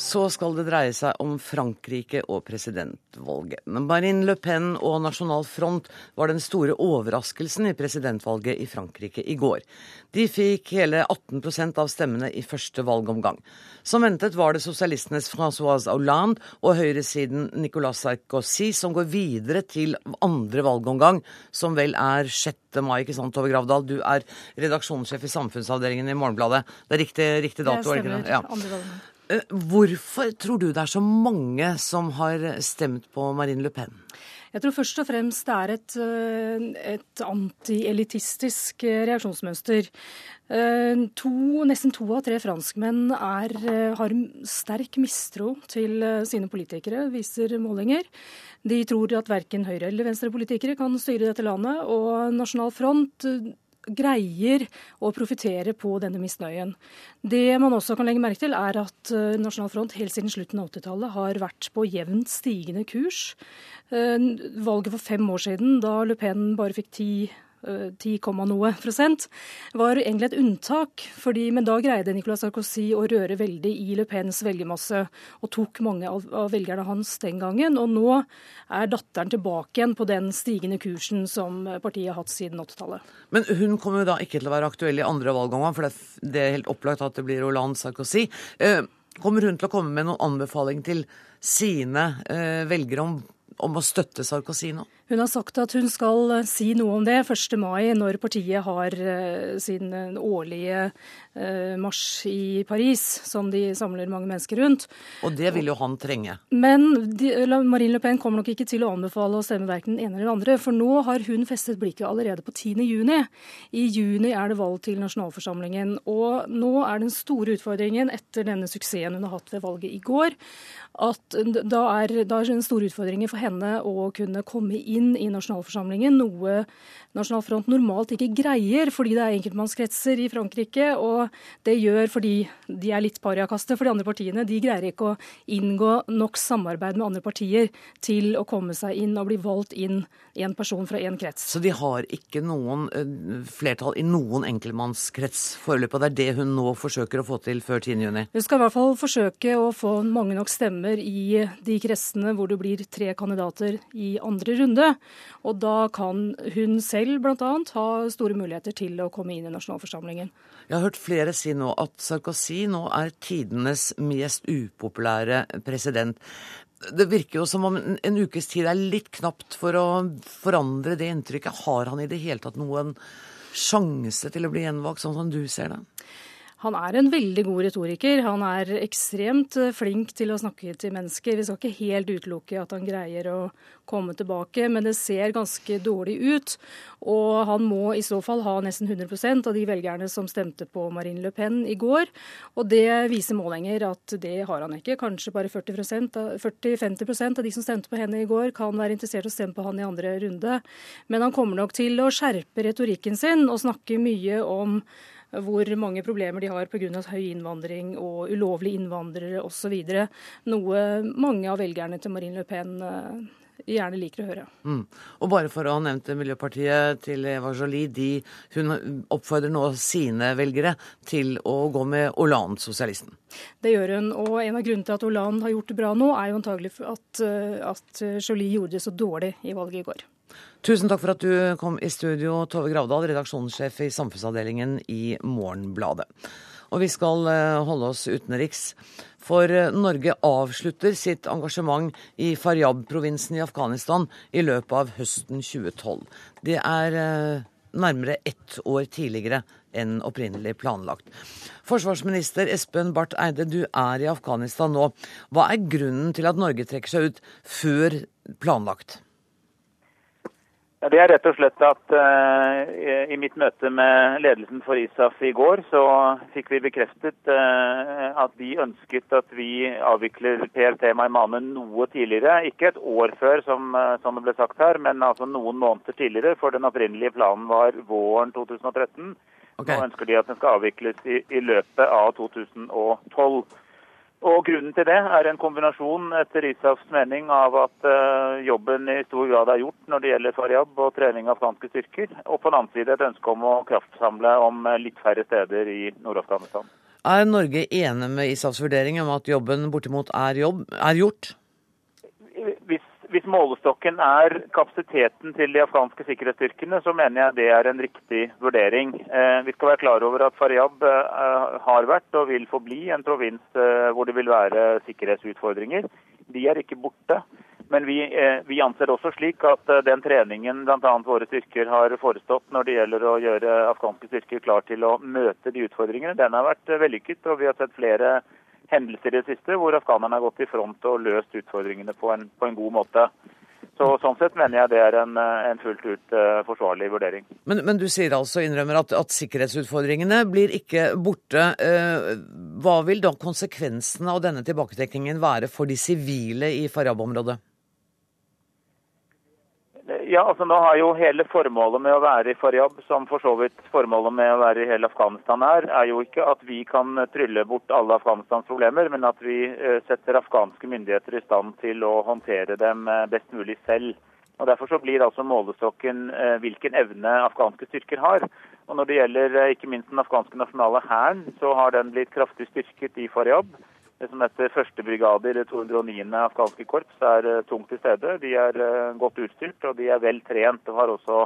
Så skal det dreie seg om Frankrike og presidentvalget. Marine Le Pen og Nasjonal Front var den store overraskelsen i presidentvalget i Frankrike i går. De fikk hele 18% av stemmene i første valgomgang. Som ventet var det sosialistenes Francoise Hollande og høyresiden Nicolas Sarkozy som går videre til andre valgomgang, som vel er 6. mai, ikke sant, Tove Gravdal? Du er redaksjonssjef i samfunnsavdelingen i Morgenbladet. Det er riktig, riktig dato? Det stemmer. Ja. Andre valgomgang. Eh, hvorfor tror du det er så mange som har stemt på Marine Le Pen? Jeg tror først og fremst det er et, eh, et antielitistisk eh, reaksjonsmønster. To, nesten to av tre franskmenn er, har sterk mistro til sine politikere, viser målinger. De tror at verken høyre- eller venstrepolitikere kan styre dette landet. Og Nasjonal Front greier å profitere på denne misnøyen. Det man også kan legge merke til, er at eh, Nasjonal Front helt siden slutten av 80-tallet har vært på jevnt stigende kurs. Eh, valget for fem år siden, da Le Pen bare fikk ti 10, noe prosent, var egentlig et unntak. Fordi, men da greide Nicolas Sarkozy å røre veldig i Le Pens velgermasse, og tok mange av, av velgerne hans den gangen. Og nå er datteren tilbake igjen på den stigende kursen som partiet har hatt siden 80-tallet. Men hun kommer jo da ikke til å være aktuell i andre valgomgang, for det er helt opplagt at det blir Hollande Sarkozy. Eh, kommer hun til å komme med noen anbefaling til sine eh, velgere om, om å støtte Sarkozy nå? Hun har sagt at hun skal eh, si noe om det 1. mai, når partiet har eh, sin eh, årlige marsj i Paris, som de samler mange mennesker rundt. Og det vil jo han trenge. Men de, Marine Le Pen kommer nok ikke til å anbefale å stemme verken den ene eller den andre, for nå har hun festet blikket allerede på 10. juni. I juni er det valg til nasjonalforsamlingen. Og nå er den store utfordringen etter denne suksessen hun har hatt ved valget i går, at da er, da er den store utfordringen for henne å kunne komme inn inn i nasjonalforsamlingen, noe Nasjonal Front normalt ikke greier, fordi det er enkeltmannskretser i Frankrike. Og det gjør fordi de er litt pariakaste for de andre partiene. De greier ikke å inngå nok samarbeid med andre partier til å komme seg inn og bli valgt inn én person fra én krets. Så de har ikke noen uh, flertall i noen enkeltmannskrets foreløpig? Det er det hun nå forsøker å få til før 10.6? Hun skal i hvert fall forsøke å få mange nok stemmer i de kretsene hvor det blir tre kandidater i andre runde. Og da kan hun selv bl.a. ha store muligheter til å komme inn i nasjonalforsamlingen. Jeg har hørt flere si nå at Sarkozy nå er tidenes mest upopulære president. Det virker jo som om en ukes tid er litt knapt for å forandre det inntrykket. Har han i det hele tatt noen sjanse til å bli gjenvalgt, sånn som du ser det? Han er en veldig god retoriker. Han er ekstremt eh, flink til å snakke til mennesker. Vi skal ikke helt utelukke at han greier å komme tilbake, men det ser ganske dårlig ut. Og han må i så fall ha nesten 100% av de velgerne som stemte på Marine Le Pen i går. Og det viser målinger at det har han ikke. Kanskje bare 40-50% av de som stemte på henne i går, kan være interessert i å stemme på han i andre runde. Men han kommer nok til å skjerpe retorikken sin og snakke mye om hvor mange problemer de har pga. høy innvandring og ulovlige innvandrere osv. Noe mange av velgerne til Marine Le Pen eh, gjerne liker å høre. Mm. Og bare for å ha nevnt Miljøpartiet til Eva Jolie, de, hun oppfordrer nå sine velgere til å gå med Hollande, sosialisten. Det gjør hun, og en av grunnene til at Hollande har gjort det bra nå, er jo antagelig at, eh, at Jolie gjorde det så dårlig i valget i går. Tusen takk for at du kom i studio, Tove Gravdal, redaksjonssjef i samfunnsavdelingen i Morgenbladet. Og vi skal eh, holde oss utenriks. For eh, Norge avslutter sitt engasjement i Faryab-provinsen i Afghanistan i løpet av høsten 2012. Det er eh, nærmere ett år tidligere enn opprinnelig planlagt. Forsvarsminister Espen Barth Eide, du er i Afghanistan nå. Hva er grunnen til at Norge trekker seg ut før planlagt? Det er rett og slett at uh, i mitt møte med ledelsen for ISAF i går, så fikk vi bekreftet uh, at de ønsket at vi avvikler PLT Maimane noe tidligere. Ikke et år før, som, uh, som, det ble sagt her, men altså noen måneder tidligere. For den opprinnelige planen var våren 2013. Okay. Nå ønsker de at den skal avvikles i, i løpet av 2012. Og Grunnen til det er en kombinasjon etter ISAFs mening av at uh, jobben i stor grad er gjort når det gjelder Faryab og trening av afghanske styrker, og på den annen side et ønske om å kraftsamle om eh, litt færre steder i Nord-Afghanistan. Er Norge enig med ISAFs vurdering om at jobben bortimot er, jobb, er gjort? Hvis hvis målestokken er kapasiteten til de afghanske sikkerhetsstyrkene, så mener jeg det er en riktig vurdering. Eh, vi skal være klar over at Faryab eh, har vært og vil forbli en provins eh, hvor det vil være sikkerhetsutfordringer. De er ikke borte. Men vi, vi anser også slik at den treningen bl.a. våre styrker har forestått når det gjelder å gjøre afghanske styrker klar til å møte de utfordringene, den har vært vellykket. Og vi har sett flere hendelser i det siste hvor afghanerne har gått i front og løst utfordringene på en, på en god måte. Så Sånn sett mener jeg det er en, en fullt ut uh, forsvarlig vurdering. Men, men, du sier altså, innrømmer at, at sikkerhetsutfordringene blir ikke borte. Uh, hva vil da konsekvensene av denne tilbaketrekningen være for de sivile i Faryab-området? Ja, altså Nå har jo hele formålet med å være i Faryab, som for så vidt formålet med å være i hele Afghanistan er, er jo ikke at vi kan trylle bort alle Afghanistans problemer, men at vi eh, setter afghanske myndigheter i stand til å håndtere dem eh, best mulig selv. Og Derfor så blir altså målestokken eh, hvilken evne afghanske styrker har. Og Når det gjelder ikke minst den afghanske nasjonale hæren, så har den blitt kraftig styrket i Faryab det som heter første brigade i det 209. afghanske korps, er uh, tungt til stede. De er uh, godt utstyrt og de er vel trent og har også,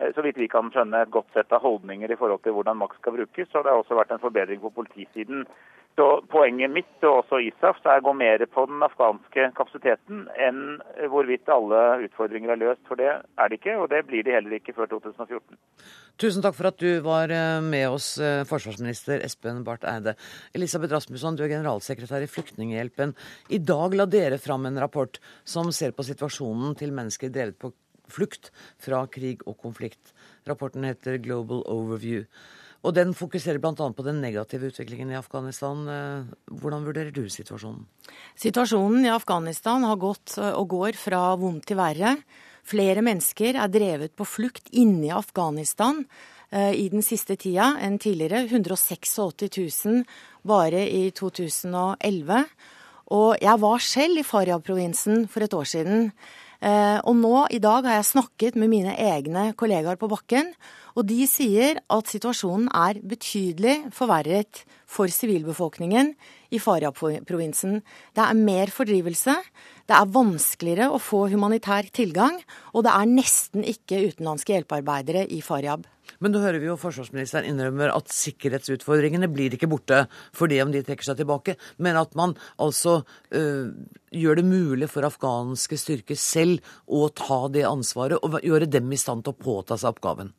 uh, så vidt vi kan skjønne, et godt sett av holdninger i forhold til hvordan makt skal brukes. Og det har også vært en forbedring på politisiden. Så Poenget mitt og også ISAF er å gå mer på den afghanske kapasiteten enn hvorvidt alle utfordringer er løst. For det er det ikke, og det blir de heller ikke før 2014. Tusen takk for at du var eh, med oss, eh, forsvarsminister Espen Barth Eide. Elisabeth Rasmusson, du er generalsekretær i Flyktninghjelpen. I dag la dere fram en rapport som ser på situasjonen til mennesker drevet på flukt fra krig og konflikt. Rapporten heter Global Overview. Og den fokuserer bl.a. på den negative utviklingen i Afghanistan. Eh, hvordan vurderer du situasjonen? Situasjonen i Afghanistan har gått eh, og går fra vondt til verre. Flere mennesker er drevet på flukt inne i Afghanistan eh, i den siste tida enn tidligere. 186 000 bare i 2011. Og jeg var selv i Faryab-provinsen for et år siden. Og nå i dag har jeg snakket med mine egne kollegaer på bakken. Og de sier at situasjonen er betydelig forverret for sivilbefolkningen i Faryab-provinsen. Det er mer fordrivelse, det er vanskeligere å få humanitær tilgang, og det er nesten ikke utenlandske hjelpearbeidere i Faryab. Men nå hører vi jo forsvarsministeren innrømmer at sikkerhetsutfordringene blir ikke borte fordi om de trekker seg tilbake, men at man altså øh, gjør det mulig for afghanske styrker selv å ta det ansvaret og gjøre dem i stand til å påta seg oppgaven.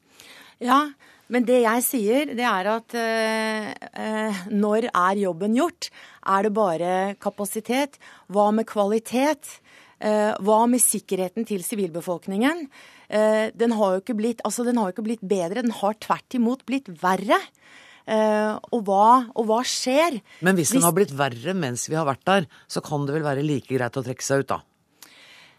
Ja, Men det jeg sier, det er at øh, når er jobben gjort? Er det bare kapasitet? Hva med kvalitet? Eh, hva med sikkerheten til sivilbefolkningen? Eh, den, har jo ikke blitt, altså, den har ikke blitt bedre, den har tvert imot blitt verre. Uh, og, hva, og, hva, skjer? Men hvis den har blitt verre mens vi har vært der, så kan det vel være like greit å trekke seg ut, da?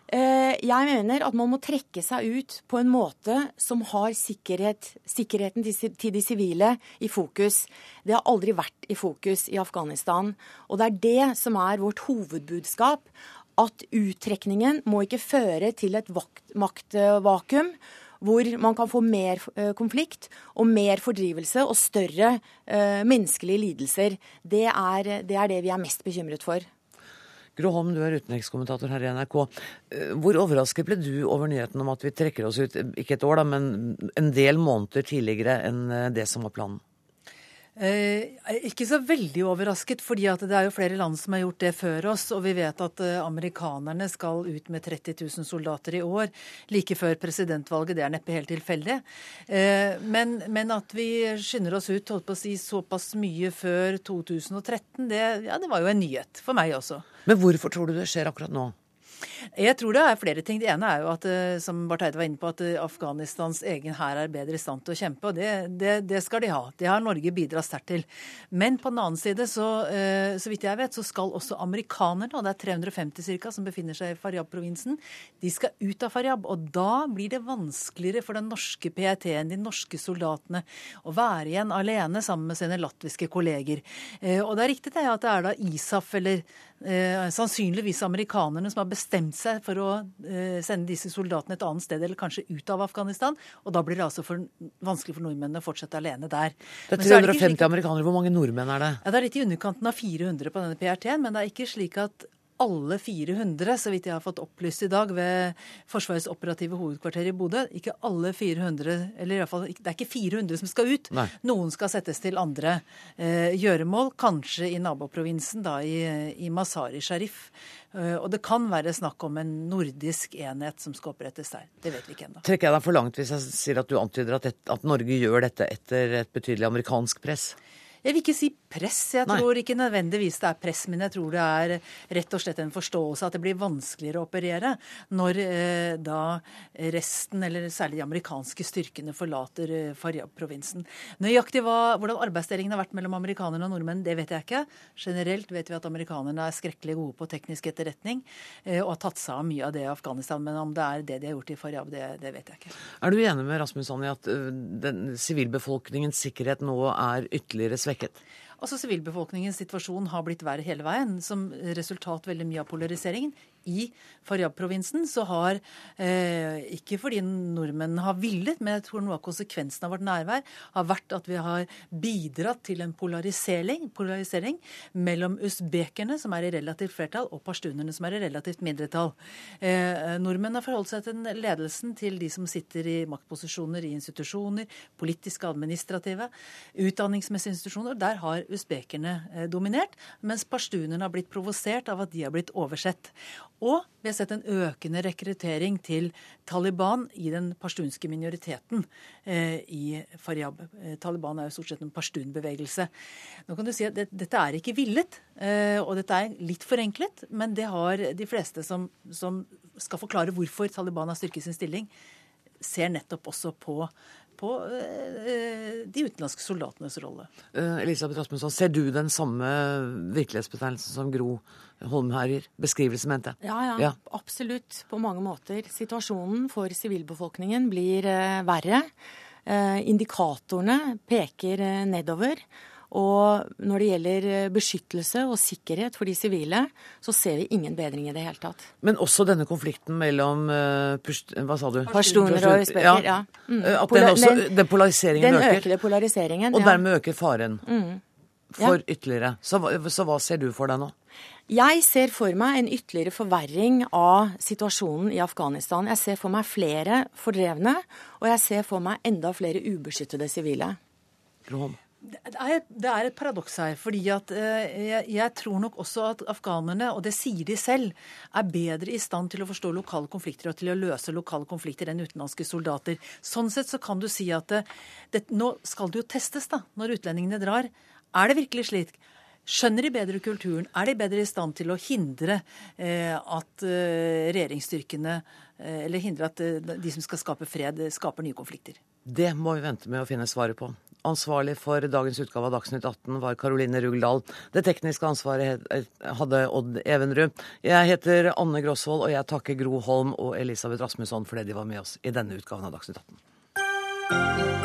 Uh, jeg mener at man må trekke seg ut på en måte som har sikkerhet, sikkerheten til, til, de sivile i fokus. Det har aldri vært i fokus i Afghanistan. Og det er det som er vårt hovedbudskap. At uttrekningen må ikke føre til et maktvakuum hvor man kan få mer eh, konflikt og mer fordrivelse og større uh, menneskelige lidelser. Det er, det er, det vi er mest bekymret for. Gro Holm, du er utenrikskommentator her i NRK. Eh, hvor overrasket ble du over nyheten om at vi trekker oss ut, ikke et år, da, men en del måneder tidligere enn det som var planen? Eh, ikke så veldig overrasket, fordi det er jo flere land som har gjort det før oss. Og vi vet at eh, amerikanerne skal ut med 30 000 soldater i år, like før presidentvalget. Det er neppe helt tilfeldig. Eh, men, men, at vi skynder oss ut holdt på å si, såpass mye før 2013, det, ja, det var jo en nyhet for meg også. Men hvorfor tror du det skjer akkurat nå? Jeg tror det er flere ting. Det ene er jo at, eh, som Barth Eide var inne på, at eh, Afghanistans egen hær er bedre i stand til å kjempe. og det, det, det, skal de ha. Det har Norge bidratt sterkt til. Men på den annen side, så, eh, så vidt jeg vet, så skal også amerikanerne, og det er 350 cirka, som befinner seg i Faryab-provinsen, de skal ut av Faryab. Og da blir det vanskeligere for den norske PET-en, de norske soldatene, å være igjen alene sammen med sine latviske kolleger. Og det er riktig det at det er da ISAF, eller eh, sannsynligvis amerikanerne, som har bestemt seg for å eh, sende disse soldatene et annet sted, eller kanskje ut av Afghanistan. Og da blir det altså for, vanskelig for nordmennene å fortsette alene der. Det er 350 det amerikanere. Hvor mange nordmenn er det? Ja, Det er litt i underkanten av 400 på denne PRT-en, men det er ikke slik at alle 400, så vidt jeg har fått opplyst i dag ved Forsvarets operative hovedkvarter i Bodø. Ikke alle 400, eller i fall, det er ikke 400 som skal ut. Nei. Noen skal settes til andre eh, gjøremål, kanskje i naboprovinsen, da i, i Masari Sharif. Eh, og det kan være snakk om en nordisk enhet som skal opprettes der. Det vet vi ikke ennå. Trekker jeg deg for langt hvis jeg sier at du antyder at, et, at Norge gjør dette etter et betydelig amerikansk press? Jeg vil ikke si press. Jeg tror Nei. ikke nødvendigvis det er press, men jeg tror det er rett og slett en forståelse at det blir vanskeligere å operere når eh, da resten, eller særlig de amerikanske styrkene, forlater eh, Faryab-provinsen. Nøyaktig hva, hvordan arbeidsdelingen har vært mellom amerikanerne og nordmenn, det vet jeg ikke. Generelt vet vi at amerikanerne er skrekkelig gode på teknisk etterretning eh, og har tatt seg av mye av det i Afghanistan. Men om det er det de har gjort i Faryab, det, det vet jeg ikke. Er du enig med Rasmus Anni at uh, sivilbefolkningens sikkerhet nå er ytterligere svekket? Altså Sivilbefolkningens situasjon har blitt verre hele veien, som resultat veldig mye av polariseringen i Faryab-provinsen, så har eh, Ikke fordi nordmenn har villet, men jeg tror noe av konsekvensen av vårt nærvær har vært at vi har bidratt til en polarisering, polarisering mellom usbekerne, som er i relativt flertall, og pashtunerne, som er i relativt mindretall. Eh, nordmenn har forholdt seg til ledelsen til de som sitter i maktposisjoner i institusjoner, politiske, administrative, utdanningsmessige institusjoner. Der har usbekerne eh, dominert, mens pashtunerne har blitt provosert av at de har blitt oversett. Og vi har sett en økende rekruttering til Taliban i den pashtunske minoriteten eh, i Faryab. Eh, Taliban er jo stort sett en pashtunbevegelse. Nå kan du si at det, Dette er ikke villet, eh, og dette er litt forenklet, men det har de fleste som, som skal forklare hvorfor Taliban har styrket sin stilling, ser nettopp også på på eh, de utenlandske soldatenes rolle. Eh, Elisabeth Rasmusson, ser du den samme virkelighetsbetegnelsen som Gro Holmherjer? Beskrivelsen. Beskrivelse, mente jeg. Ja, ja, ja, absolutt. På mange måter. Situasjonen for sivilbefolkningen blir eh, verre. Indikatorene peker nedover. Og når det gjelder eh, beskyttelse og sikkerhet for de sivile, så ser vi ingen bedring i det hele tatt. Men også denne konflikten mellom uh, Hva sa du? Pashtuner og usbeker. Ja. ja. Mm. Eh, at den, også, den polariseringen den øker? Den øker polariseringen, Og dermed øker faren mm. for ytterligere. Så, så hva ser du for deg nå? Jeg ser for meg en ytterligere forverring av situasjonen i Afghanistan. Jeg ser for meg flere fordrevne, og jeg ser for meg enda flere ubeskyttede sivile. Grom. Det er, et paradoks her. fordi at eh, jeg, tror nok også at afghanerne, og det sier de selv, er bedre i stand til å forstå lokale konflikter og til å løse lokale konflikter enn utenlandske soldater. Sånn sett så kan du si at det, det, nå skal det jo testes, da, når utlendingene drar. Er det virkelig slik? Skjønner de bedre kulturen? Er de bedre i stand til å hindre eh, at eh, regjeringsstyrkene eh, Eller hindre at eh, de som skal skape fred, skaper nye konflikter? Det må vi vente med å finne svaret på. Ansvarlig for dagens utgave av Dagsnytt 18 var Karoline Rugeldal. Det tekniske ansvaret hadde Odd Evenrud. Jeg heter Anne Grosvold, og jeg takker Gro Holm og Elisabeth Rasmusson fordi de var med oss i denne utgaven av Dagsnytt 18.